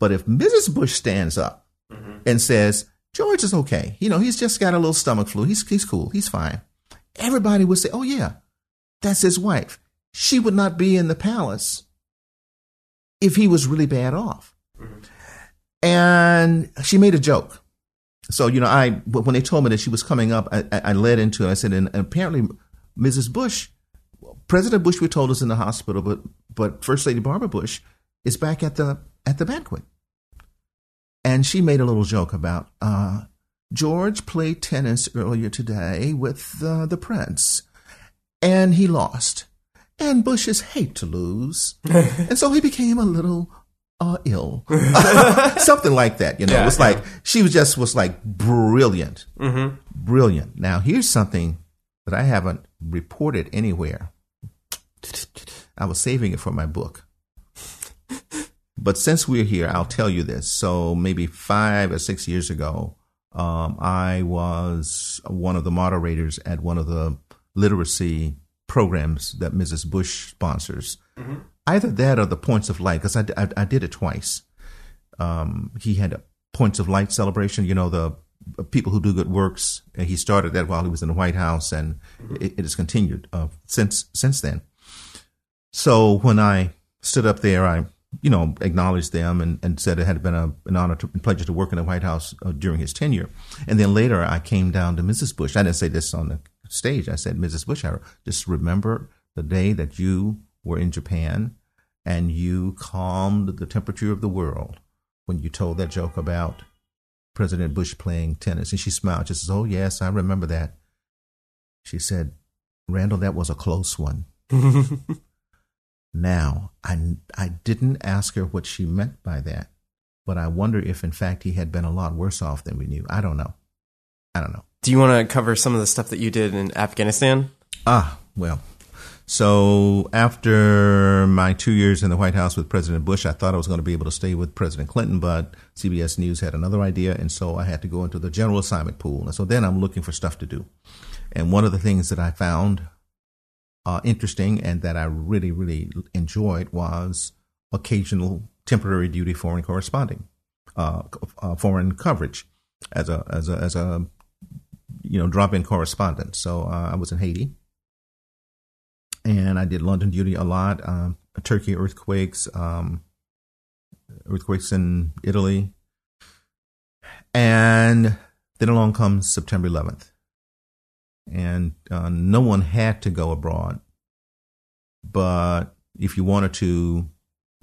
But if Mrs. Bush stands up mm-hmm. and says, George is okay, you know, he's just got a little stomach flu, he's, he's cool, he's fine, everybody would say, oh yeah, that's his wife. She would not be in the palace if he was really bad off. Mm-hmm. And she made a joke so you know, I when they told me that she was coming up, I, I led into it. I said, and apparently, Mrs. Bush, President Bush, we told us in the hospital, but but First Lady Barbara Bush is back at the at the banquet, and she made a little joke about uh, George played tennis earlier today with uh, the prince, and he lost. And Bushes hate to lose, and so he became a little uh, ill, something like that. You know, yeah, it's like she was just was like brilliant, mm-hmm. brilliant. Now here's something that I haven't reported anywhere. I was saving it for my book. But since we're here, I'll tell you this. So maybe five or six years ago, um, I was one of the moderators at one of the literacy programs that Mrs. Bush sponsors. Mm-hmm either that or the points of light because I, I, I, did it twice. Um, he had a points of light celebration. You know the people who do good works. And he started that while he was in the White House, and it, it has continued uh, since since then. So when I stood up there, I you know acknowledged them and, and said it had been a, an honor to, and pleasure to work in the White House uh, during his tenure. And then later, I came down to Mrs. Bush. I didn't say this on the stage. I said, Mrs. Bush, I just remember the day that you were in Japan and you calmed the temperature of the world when you told that joke about President Bush playing tennis. And she smiled. She says, Oh, yes, I remember that. She said, Randall, that was a close one. now, I, I didn't ask her what she meant by that, but I wonder if, in fact, he had been a lot worse off than we knew. I don't know. I don't know. Do you want to cover some of the stuff that you did in Afghanistan? Ah, well, so after my two years in the White House with President Bush, I thought I was going to be able to stay with President Clinton, but CBS News had another idea, and so I had to go into the general assignment pool. And so then I'm looking for stuff to do. And one of the things that I found uh, interesting and that I really, really enjoyed was occasional temporary duty foreign corresponding, uh, uh, foreign coverage as a as a as a you know drop in correspondent. So uh, I was in Haiti and I did London duty a lot. Um, Turkey earthquakes, um, earthquakes in Italy, and then along comes September 11th, and uh, no one had to go abroad, but if you wanted to,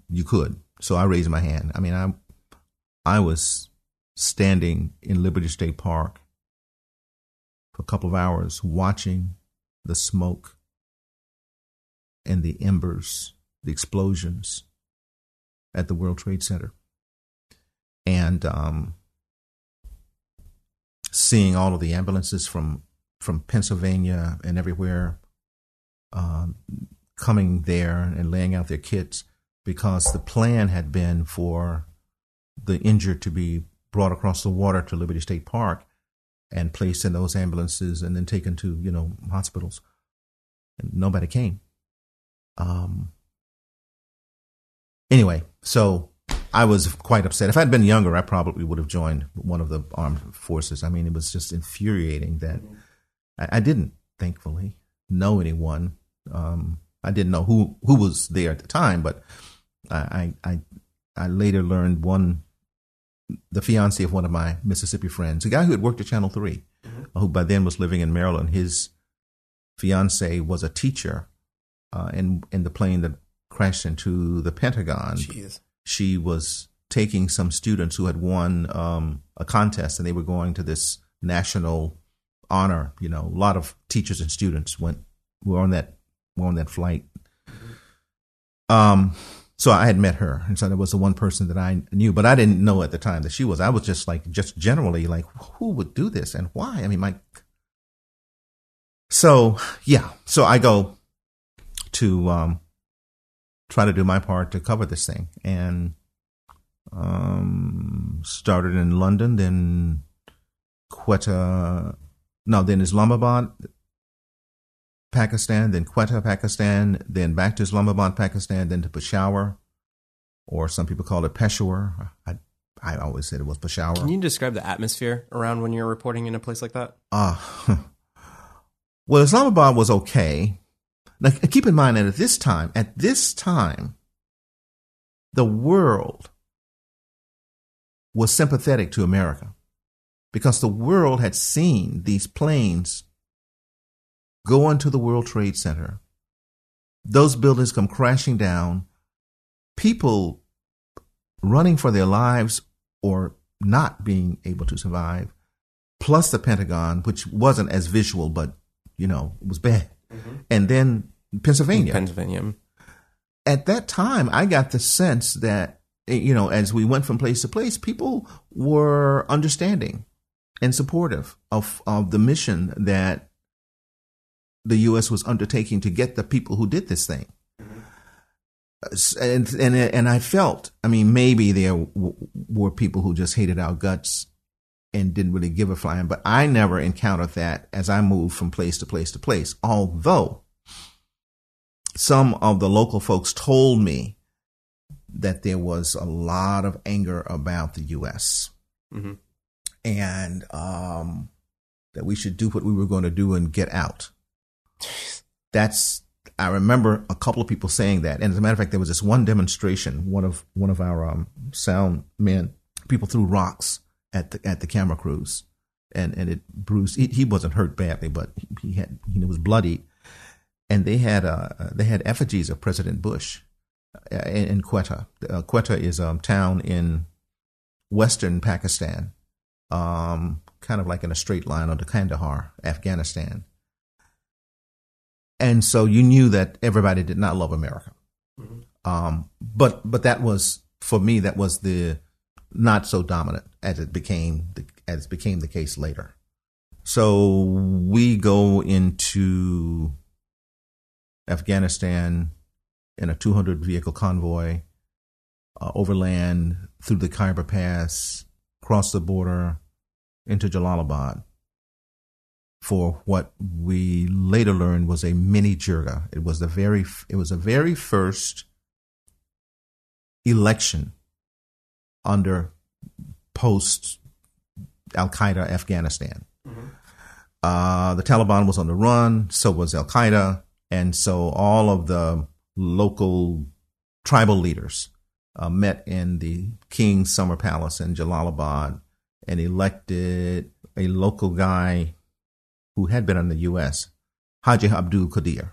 you could. So I raised my hand. I mean, I I was standing in Liberty State Park for a couple of hours watching the smoke and the embers, the explosions at the World Trade Center. And um, seeing all of the ambulances from from Pennsylvania and everywhere um, coming there and laying out their kits because the plan had been for the injured to be brought across the water to Liberty State Park and placed in those ambulances and then taken to you know hospitals. And nobody came. Um, anyway, so I was quite upset. If I'd been younger, I probably would have joined one of the armed forces. I mean, it was just infuriating that I, I didn't, thankfully, know anyone. Um, I didn't know who who was there at the time, but I I I later learned one the fiance of one of my Mississippi friends, a guy who had worked at Channel 3 mm-hmm. who by then was living in Maryland. His fiance was a teacher, uh, in in the plane that crashed into the Pentagon. Jeez. She was taking some students who had won um, a contest, and they were going to this national honor. You know, a lot of teachers and students went were on that were on that flight. Mm-hmm. Um, so I had met her, and so that was the one person that I knew, but I didn't know at the time that she was. I was just like, just generally like, who would do this and why? I mean, my. So yeah, so I go to um, try to do my part to cover this thing, and um, started in London, then Quetta, no, then Islamabad, Pakistan, then Quetta, Pakistan, then back to Islamabad, Pakistan, then to Peshawar, or some people call it Peshawar. I, I always said it was Peshawar. Can you describe the atmosphere around when you're reporting in a place like that? Ah, uh, well, Islamabad was okay. Now, keep in mind that at this time, at this time, the world was sympathetic to America because the world had seen these planes go into the World Trade Center. Those buildings come crashing down. People running for their lives or not being able to survive, plus the Pentagon, which wasn't as visual, but you know, it was bad. Mm-hmm. And then Pennsylvania. Pennsylvania. At that time, I got the sense that, you know, as we went from place to place, people were understanding and supportive of, of the mission that the U.S. was undertaking to get the people who did this thing. And, and and I felt, I mean, maybe there w- were people who just hated our guts and didn't really give a flying, but I never encountered that as I moved from place to place to place. Although some of the local folks told me that there was a lot of anger about the U.S. Mm-hmm. and um, that we should do what we were going to do and get out. That's I remember a couple of people saying that, and as a matter of fact, there was this one demonstration. One of one of our um, sound men, people threw rocks at the at the camera crews, and and it bruised. He, he wasn't hurt badly, but he had he was bloody, and they had uh they had effigies of President Bush uh, in, in Quetta. Uh, Quetta is a town in western Pakistan, um, kind of like in a straight line onto Kandahar, Afghanistan and so you knew that everybody did not love America. Mm-hmm. Um, but but that was for me that was the not so dominant as it became the, as became the case later. So we go into Afghanistan in a 200 vehicle convoy uh, overland through the Khyber Pass, cross the border into Jalalabad for what we later learned was a mini jirga. It was the very it was the very first election under post Al Qaeda Afghanistan. Mm-hmm. Uh, the Taliban was on the run, so was Al Qaeda, and so all of the local tribal leaders uh, met in the King's Summer Palace in Jalalabad and elected a local guy who had been in the U.S., Haji Abdul Qadir,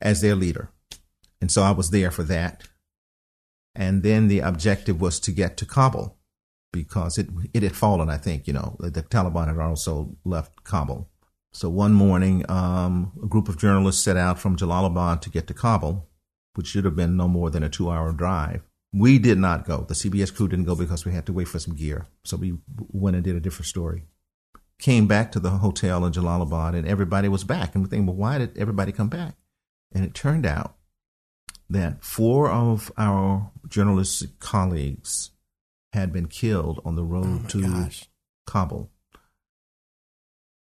as their leader. And so I was there for that. And then the objective was to get to Kabul because it, it had fallen, I think, you know, the Taliban had also left Kabul. So one morning, um, a group of journalists set out from Jalalabad to get to Kabul, which should have been no more than a two hour drive. We did not go. The CBS crew didn't go because we had to wait for some gear. So we went and did a different story came back to the hotel in Jalalabad and everybody was back. And we think, well, why did everybody come back? And it turned out that four of our journalistic colleagues had been killed on the road oh to gosh. Kabul.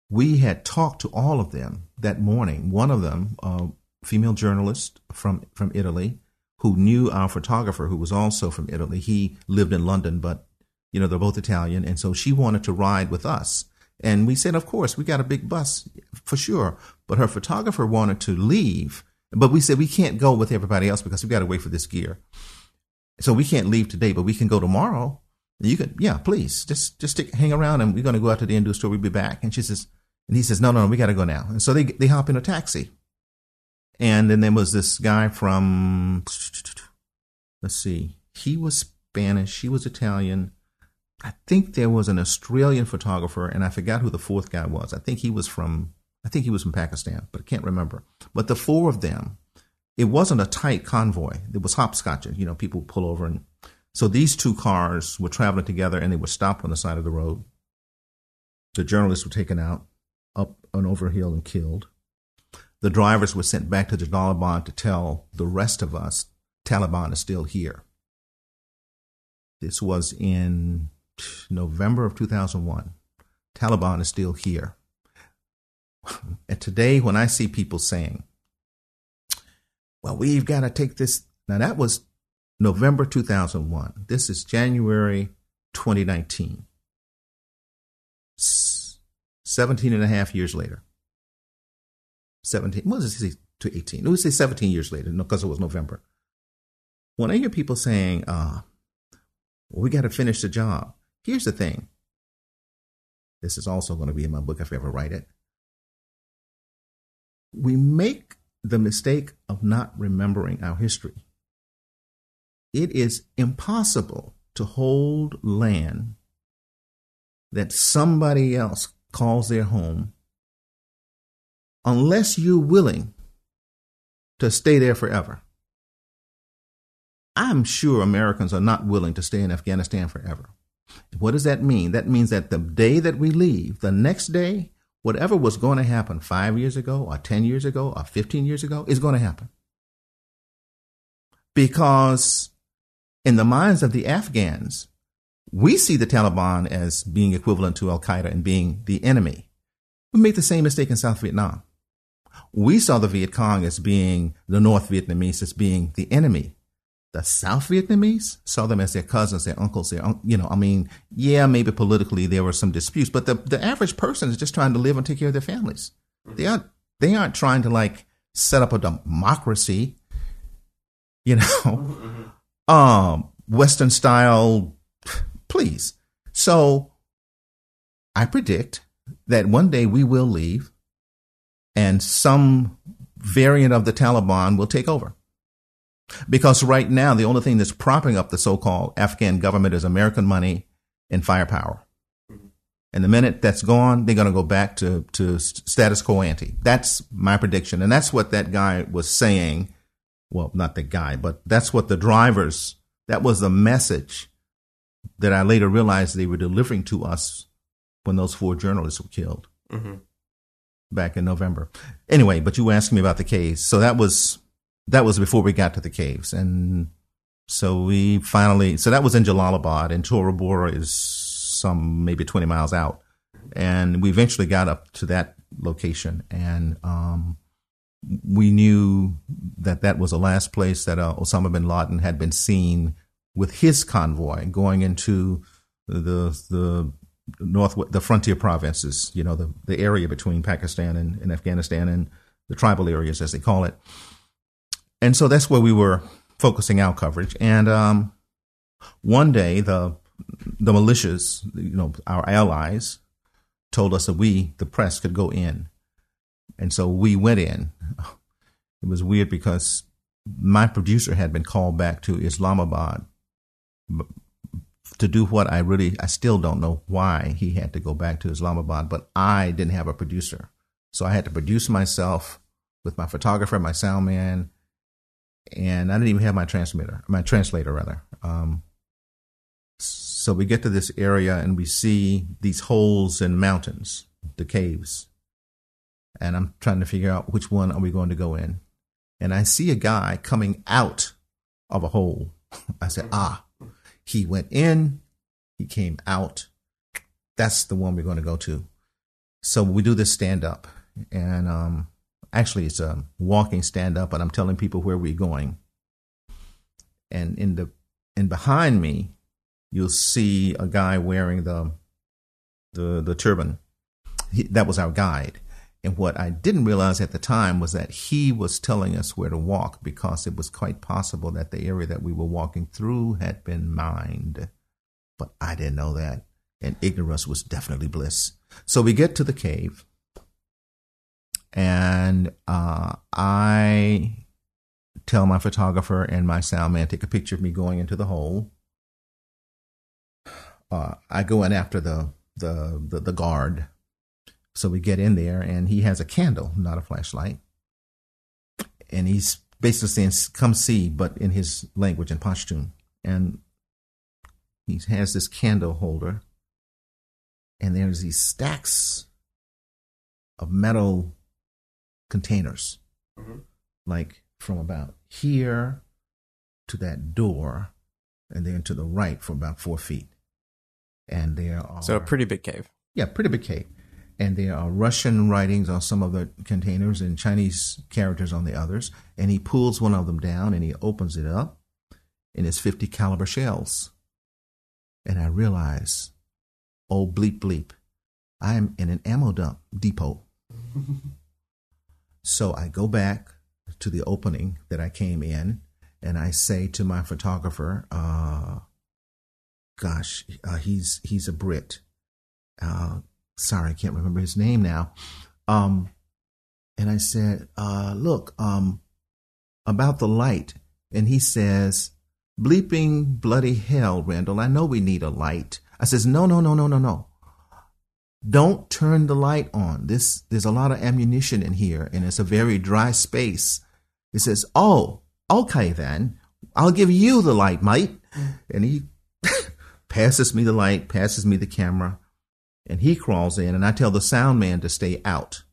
We had talked to all of them that morning. One of them, a female journalist from, from Italy, who knew our photographer, who was also from Italy. He lived in London, but you know they're both Italian, and so she wanted to ride with us. And we said, of course, we got a big bus for sure. But her photographer wanted to leave But we said we can't go with everybody else because we got to wait for this gear. So we can't leave today, but we can go tomorrow. You could, yeah, please just just stick, hang around, and we're going to go out to the Hindu store. We'll be back. And she says, and he says, no, no, no, we got to go now. And so they they hop in a taxi. And then there was this guy from, let's see, he was Spanish, she was Italian. I think there was an Australian photographer, and I forgot who the fourth guy was. I think he was from, I think he was from Pakistan, but I can't remember. But the four of them, it wasn't a tight convoy. It was hopscotching. You know, people pull over, and so these two cars were traveling together, and they were stopped on the side of the road. The journalists were taken out up an overhill and killed. The drivers were sent back to the Taliban to tell the rest of us Taliban is still here. This was in November of 2001. Taliban is still here. And today, when I see people saying, well, we've got to take this, now that was November 2001. This is January 2019. 17 and a half years later. 17, what does it say to 18? It would say 17 years later, because it was November. When I hear people saying, uh, we got to finish the job, here's the thing. This is also going to be in my book if I ever write it. We make the mistake of not remembering our history. It is impossible to hold land that somebody else calls their home unless you're willing to stay there forever. I'm sure Americans are not willing to stay in Afghanistan forever. What does that mean? That means that the day that we leave, the next day, whatever was going to happen five years ago, or 10 years ago, or 15 years ago, is going to happen. Because in the minds of the Afghans, we see the Taliban as being equivalent to Al Qaeda and being the enemy. We made the same mistake in South Vietnam. We saw the Viet Cong as being the North Vietnamese as being the enemy. The South Vietnamese saw them as their cousins, their uncles, their you know. I mean, yeah, maybe politically there were some disputes, but the the average person is just trying to live and take care of their families. They aren't they aren't trying to like set up a democracy, you know, mm-hmm. um, Western style. Please. So I predict that one day we will leave and some variant of the Taliban will take over. Because right now, the only thing that's propping up the so called Afghan government is American money and firepower. And the minute that's gone, they're going to go back to, to status quo ante. That's my prediction. And that's what that guy was saying. Well, not the guy, but that's what the drivers, that was the message that I later realized they were delivering to us when those four journalists were killed mm-hmm. back in November. Anyway, but you asking me about the case. So that was that was before we got to the caves. And so we finally, so that was in Jalalabad, and Tora Bora is some maybe 20 miles out. And we eventually got up to that location, and um, we knew that that was the last place that uh, Osama bin Laden had been seen with his convoy going into the the north the frontier provinces, you know, the the area between Pakistan and, and Afghanistan and the tribal areas as they call it and so that's where we were focusing our coverage. And um, one day, the the militias, you know, our allies, told us that we, the press, could go in, and so we went in. It was weird because my producer had been called back to Islamabad to do what I really, I still don't know why he had to go back to Islamabad, but I didn't have a producer. So I had to produce myself with my photographer, my sound man, and I didn't even have my transmitter, my translator rather. Um, so we get to this area and we see these holes in mountains, the caves, and I'm trying to figure out which one are we going to go in. And I see a guy coming out of a hole. I said, ah, he went in, he came out. That's the one we're going to go to. So we do this stand up, and um, actually it's a walking stand up and i'm telling people where we're going and in the and behind me you'll see a guy wearing the the the turban he, that was our guide And what I didn't realize at the time was that he was telling us where to walk because it was quite possible that the area that we were walking through had been mined. But I didn't know that. And ignorance was definitely bliss. So we get to the cave, and uh, I tell my photographer and my sound man take a picture of me going into the hole. Uh, I go in after the, the the the guard, so we get in there, and he has a candle, not a flashlight, and he's basically saying, "Come see," but in his language and Pashtun, and he has this candle holder, and there's these stacks of metal containers, Mhm. like from about here to that door, and then to the right for about four feet. And there are So a pretty big cave. yeah, pretty big cave. And there are Russian writings on some of the containers and Chinese characters on the others. And he pulls one of them down and he opens it up, and it's 50 caliber shells. And I realize, oh bleep bleep, I am in an ammo dump depot. so I go back to the opening that I came in, and I say to my photographer, uh, "Gosh, uh, he's he's a Brit." uh, sorry, I can't remember his name now. Um, and I said, uh, look, um, about the light. And he says, bleeping bloody hell, Randall, I know we need a light. I says, no, no, no, no, no, no. Don't turn the light on. This, there's a lot of ammunition in here and it's a very dry space. He says, oh, okay then. I'll give you the light, mate. And he passes me the light, passes me the camera and he crawls in and I tell the sound man to stay out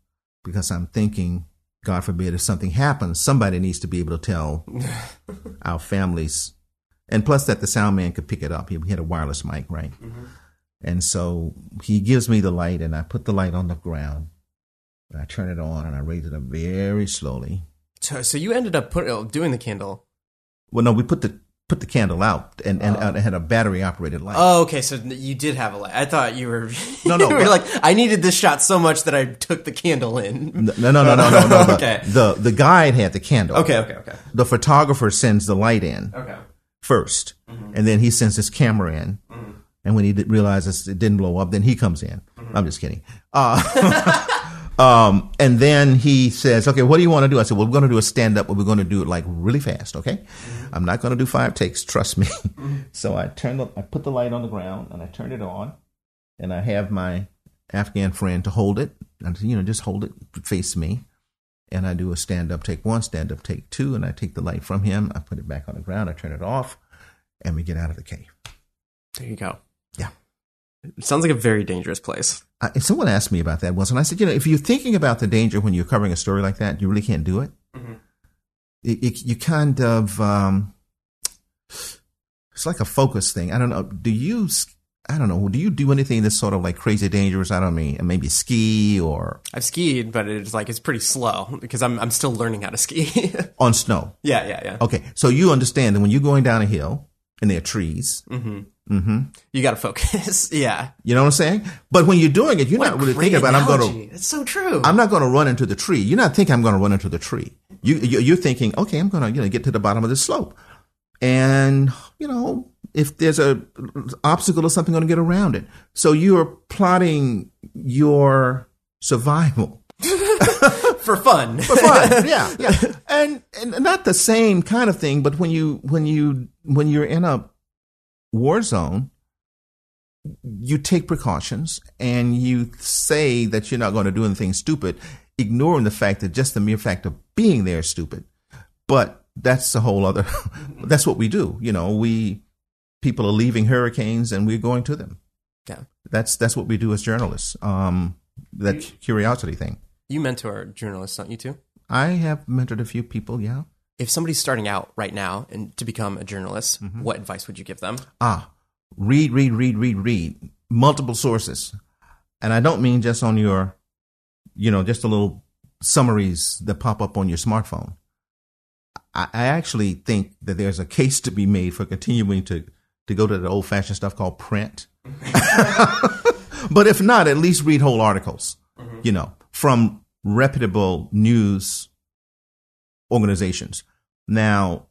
because I'm thinking, God forbid, if something happens, somebody needs to be able to tell our families. And plus that the sound man could pick it up. He had a wireless mic, right? Mm-hmm. And so he gives me the light and I put the light on the ground and I turn it on and I raise it up very slowly. So, so you ended up put, uh, doing the candle. Well, no, we put the put the candle out and, and uh, it had a battery operated light. Oh, okay. So you did have a light. I thought you were. No, no, you were like, I needed this shot so much that I took the candle in. no, no, no, no, no, no. the- Okay. The, the guide had the candle. Okay, okay, okay, The photographer sends the light in. okay. first, and then he sends his camera in. And when he did realizes it didn't blow up, then he comes in. I'm just kidding. Uh, um, and then he says, "Okay, what do you want to do?" I said, "Well, we're going to do a stand up, but we're going to do it like really fast. Okay, I'm not going to do five takes. Trust me." so I turned, the, I put the light on the ground, and I turned it on, and I have my Afghan friend to hold it, and you know, just hold it, face me and I do a stand up take one, stand up take two, and I take the light from him, I put it back on the ground, I turn it off, and we get out of the cave. There you go. It sounds like a very dangerous place. Uh, and someone asked me about that once, and I said, you know, if you're thinking about the danger when you're covering a story like that, you really can't do it. Mhm. It, it, you kind of, um, it's like a focus thing. I don't know. Do you, I don't know, do you do anything that's sort of like crazy dangerous? I don't mean, maybe ski or I've skied, but it's like it's pretty slow because I'm I'm still learning how to ski. on snow? yeah, yeah, yeah. Okay, so you understand that when you're going down a hill and there are trees, hmm hmm You got to focus. yeah. You know what I'm saying? But when you're doing it, you're What not really thinking about I'm going to. It's so true. I'm not going to run into the tree. You're not thinking I'm going to run into the tree. You you- you're thinking, okay, I'm going to you know get to the bottom of the slope, and you know if there's a obstacle or something, I'm going to get around it. So you're plotting your survival for fun. for fun. yeah, yeah, and and not the same kind of thing. But when you when you when you're in a war zone, you take precautions and you say that you're not going to do anything stupid, ignoring the fact that just the mere fact of being there is stupid. But that's a whole other. that's what we do. You know, we people are leaving hurricanes and we're going to them. Yeah. That's that's what we do as journalists. Um, that curiosity thing. You mentor journalists, don't you too? I have mentored a few people. Yeah. If somebody's starting out right now and to become a journalist, Mm-hmm. what advice would you give them? Ah, read, read, read, read, read. Multiple sources. And I don't mean just on your, you know, just the little summaries that pop up on your smartphone. I, I actually think that there's a case to be made for continuing to, to go to the old fashioned stuff called print. but if not, at least read whole articles, you know, from reputable news organizations. Now,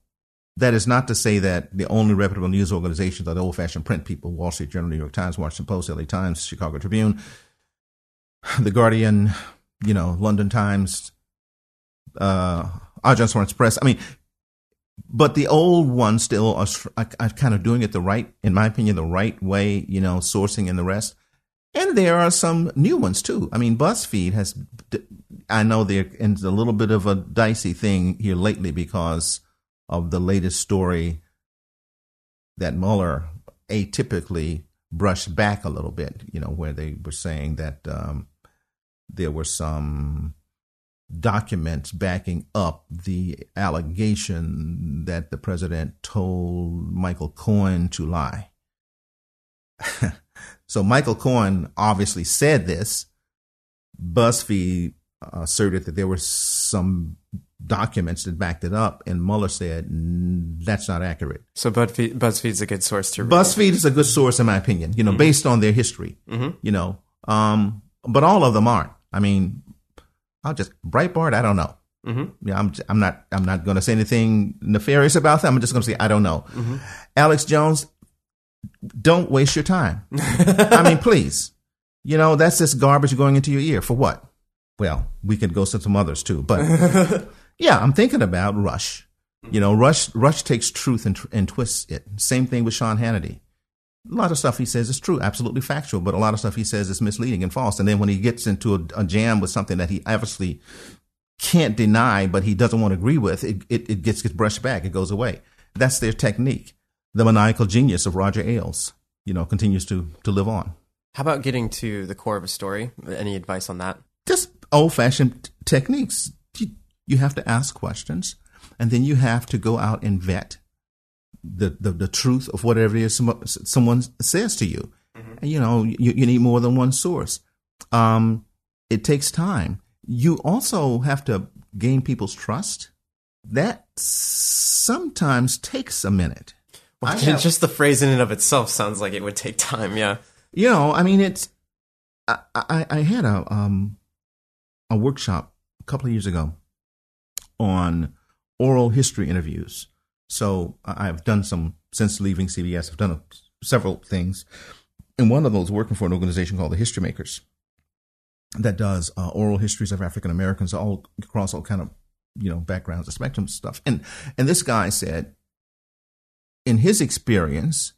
that is not to say that the only reputable news organizations are the old fashioned print people Wall Street Journal, New York Times, Washington Post, LA Times, Chicago Tribune, The Guardian, you know, London Times, uh, Agence France Presse. I mean, but the old ones still are, are kind of doing it the right, in my opinion, the right way, you know, sourcing and the rest. And there are some new ones too. I mean, BuzzFeed has, I know they're in a little bit of a dicey thing here lately because of the latest story that Mueller atypically brushed back a little bit, you know, where they were saying that um, there were some documents backing up the allegation that the president told Michael Cohen to lie. so Michael Cohen obviously said this. BuzzFeed asserted that there were some documents that backed it up, and Mueller said that's not accurate. So BuzzFeed, BuzzFeed's a good source to. Read. BuzzFeed is a good source, in my opinion. You know, mm-hmm. based on their history. Mm-hmm. You know, um, but all of them aren't. I mean, I'll just Breitbart. I don't know. Mm-hmm. Yeah, I'm. I'm not. I'm not going to say anything nefarious about them. I'm just going to say I don't know. Mm-hmm. Alex Jones, don't waste your time. I mean, please. You know, that's just garbage going into your ear for what? Well, we could go to some others too, but yeah, I'm thinking about Rush. You know, Rush Rush takes truth and, and twists it. Same thing with Sean Hannity. A lot of stuff he says is true, absolutely factual, but a lot of stuff he says is misleading and false. And then when he gets into a, a jam with something that he obviously can't deny, but he doesn't want to agree with, it, it, it gets, gets brushed back. It goes away. That's their technique. The maniacal genius of Roger Ailes, you know, continues to, to live on. How about getting to the core of a story? Any advice on that? Just old fashioned techniques. You, have to ask questions and then you have to go out and vet the, the, the truth of whatever it is someone says to you. Mm-hmm. And, you know, you, you need more than one source. Um, it takes time. You also have to gain people's trust. That sometimes takes a minute. Well, just the phrase in and of itself sounds like it would take time. Yeah. You know, I mean, it's. I, I, I had a um a workshop a couple of years ago on oral history interviews. So I've done some since leaving CBS. I've done several things, and one of those working for an organization called the History Makers that does uh, oral histories of African Americans all across all kind of you know backgrounds, the spectrum stuff. And and this guy said, in his experience,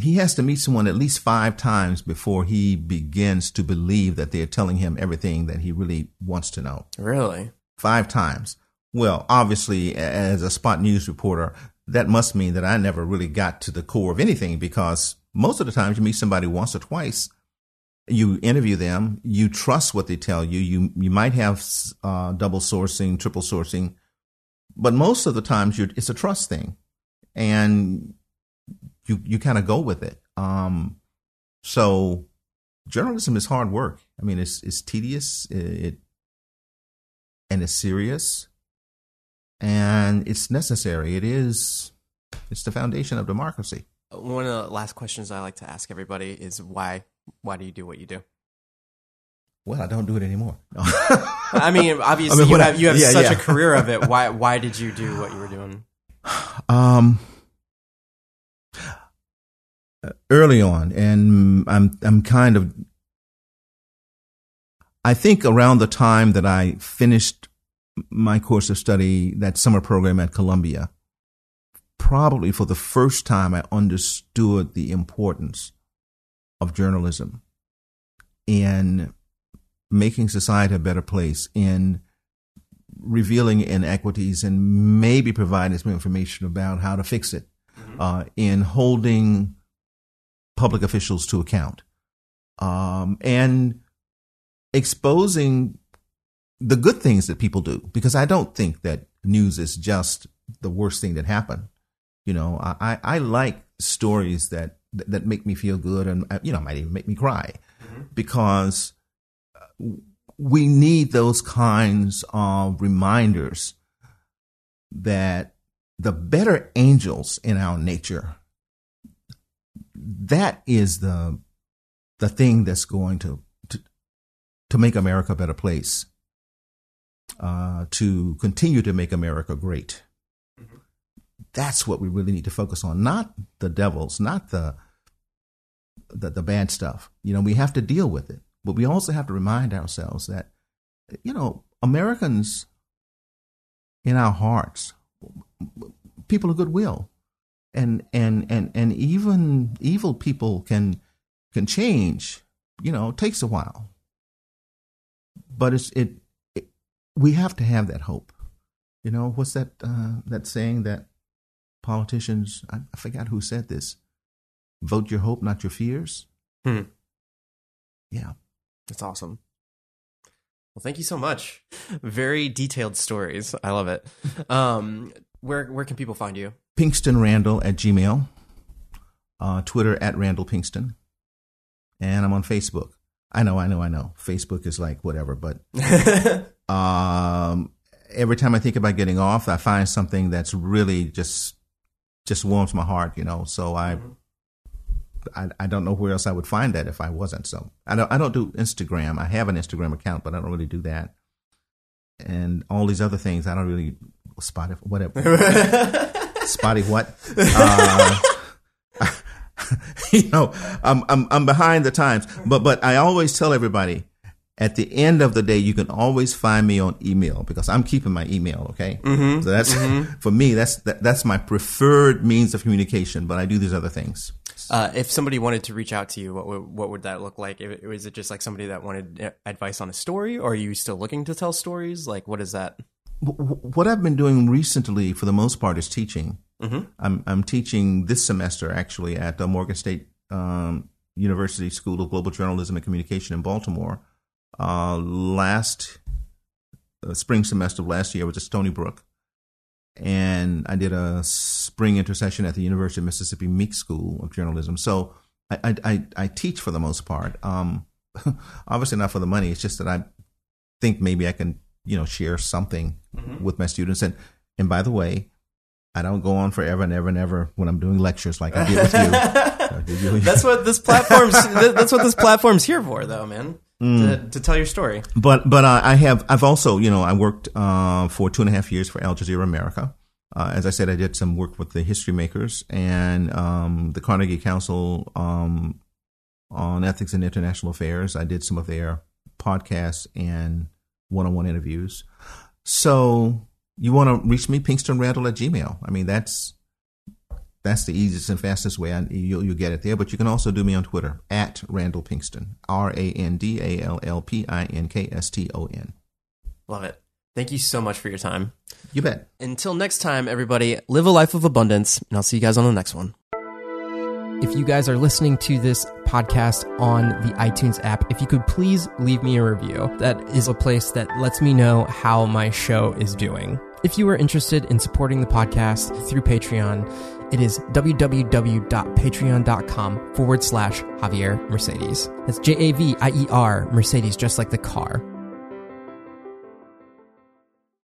he has to meet someone at least five times before he begins to believe that they're telling him everything that he really wants to know. Really? Five times. Well, obviously, as a spot news reporter, that must mean that I never really got to the core of anything because most of the times you meet somebody once or twice, you interview them, you trust what they tell you. You you might have uh, double sourcing, triple sourcing, but most of the times it's a trust thing, and you you kind of go with it. Um, so journalism is hard work. I mean, it's it's tedious, it, it and it's serious, and it's necessary. It is it's the foundation of democracy. One of the last questions I like to ask everybody is why why do you do what you do? Well, I don't do it anymore. No. I mean, obviously I mean, you have you have yeah, such yeah. a career of it. Why why did you do what you were doing? Um early on, and I'm I'm kind of I think around the time that I finished my course of study, that summer program at Columbia, probably for the first time I understood the importance of journalism in making society a better place, in revealing inequities and maybe providing some information about how to fix it, mm-hmm. uh, in holding public officials to account um, and exposing the good things that people do because I don't think that news is just the worst thing that happened. You know, I, I like stories that that make me feel good and you know might even make me cry mm-hmm. because we need those kinds of reminders that the better angels in our nature that is the the thing that's going to to, to make America a better place, uh, to continue to make America great. That's what we really need to focus on, not the devils, not the, the the bad stuff. You know, we have to deal with it, but we also have to remind ourselves that, you know, Americans in our hearts, people of goodwill, and and and and even evil people can can change. You know, it takes a while, but it's it, it we have to have that hope. You know, what's that uh, that saying that politicians? I, I forgot who said this. Vote your hope, not your fears. Hmm. Yeah, that's awesome. Well, thank you so much. Very detailed stories. I love it. Um, where where can people find you? Pinkston Randall at Gmail, uh, Twitter at Randall Pinkston, and I'm on Facebook. I know, I know, I know. Facebook is like whatever, but um, every time I think about getting off, I find something that's really just just warms my heart, you know. So I. Mm-hmm. I, I don't know where else I would find that if I wasn't. So I don't I don't do Instagram. I have an Instagram account, but I don't really do that. And all these other things, I don't really Spotify, whatever. Spotty what? Uh, you know, I'm, I'm, I'm behind the times, but, but I always tell everybody at the end of the day, you can always find me on email because I'm keeping my email. Okay. Mm-hmm. So that's mm-hmm. for me, that's, that, that's my preferred means of communication, but I do these other things. Uh, if somebody wanted to reach out to you, what would, what would that look like? Is it just like somebody that wanted advice on a story or are you still looking to tell stories? Like, what is that? what I've been doing recently, for the most part, is teaching. Mm-hmm. I'm I'm teaching this semester actually at the Morgan State um, University School of Global Journalism and Communication in Baltimore. Uh, last uh, spring semester of last year was at Stony Brook, and I did a spring intercession at the University of Mississippi Meek School of Journalism. So I I, I teach for the most part. Um, obviously not for the money. It's just that I think maybe I can you know share something mm-hmm. with my students and and by the way I don't go on forever and ever and ever when I'm doing lectures like I did with you. that's what this platform's. that's what this platform's here for, though, man. Mm. To, to, tell your story. But but uh, I have I've also you know I worked uh, for two and a half years for Al Jazeera America. Uh, as I said, I did some work with the history makers and um, the Carnegie Council um, on ethics and international affairs. I did some of their podcasts and one-on-one interviews. So you want to reach me, Pinkston Randall at Gmail. I mean, that's that's the easiest and fastest way. I, you'll, you'll get it there. But you can also do me on Twitter at Randall Pinkston, R A N D A L L P I N K S T O N. Love it. Thank you so much for your time. You bet. Until next time, everybody, live a life of abundance, and I'll see you guys on the next one. If you guys are listening to this podcast on the iTunes app, if you could please leave me a review. That is a place that lets me know how my show is doing. If you are interested in supporting the podcast through Patreon, it is www.patreon.com forward slash Javier Mercedes. That's J A V I E R Mercedes, just like the car.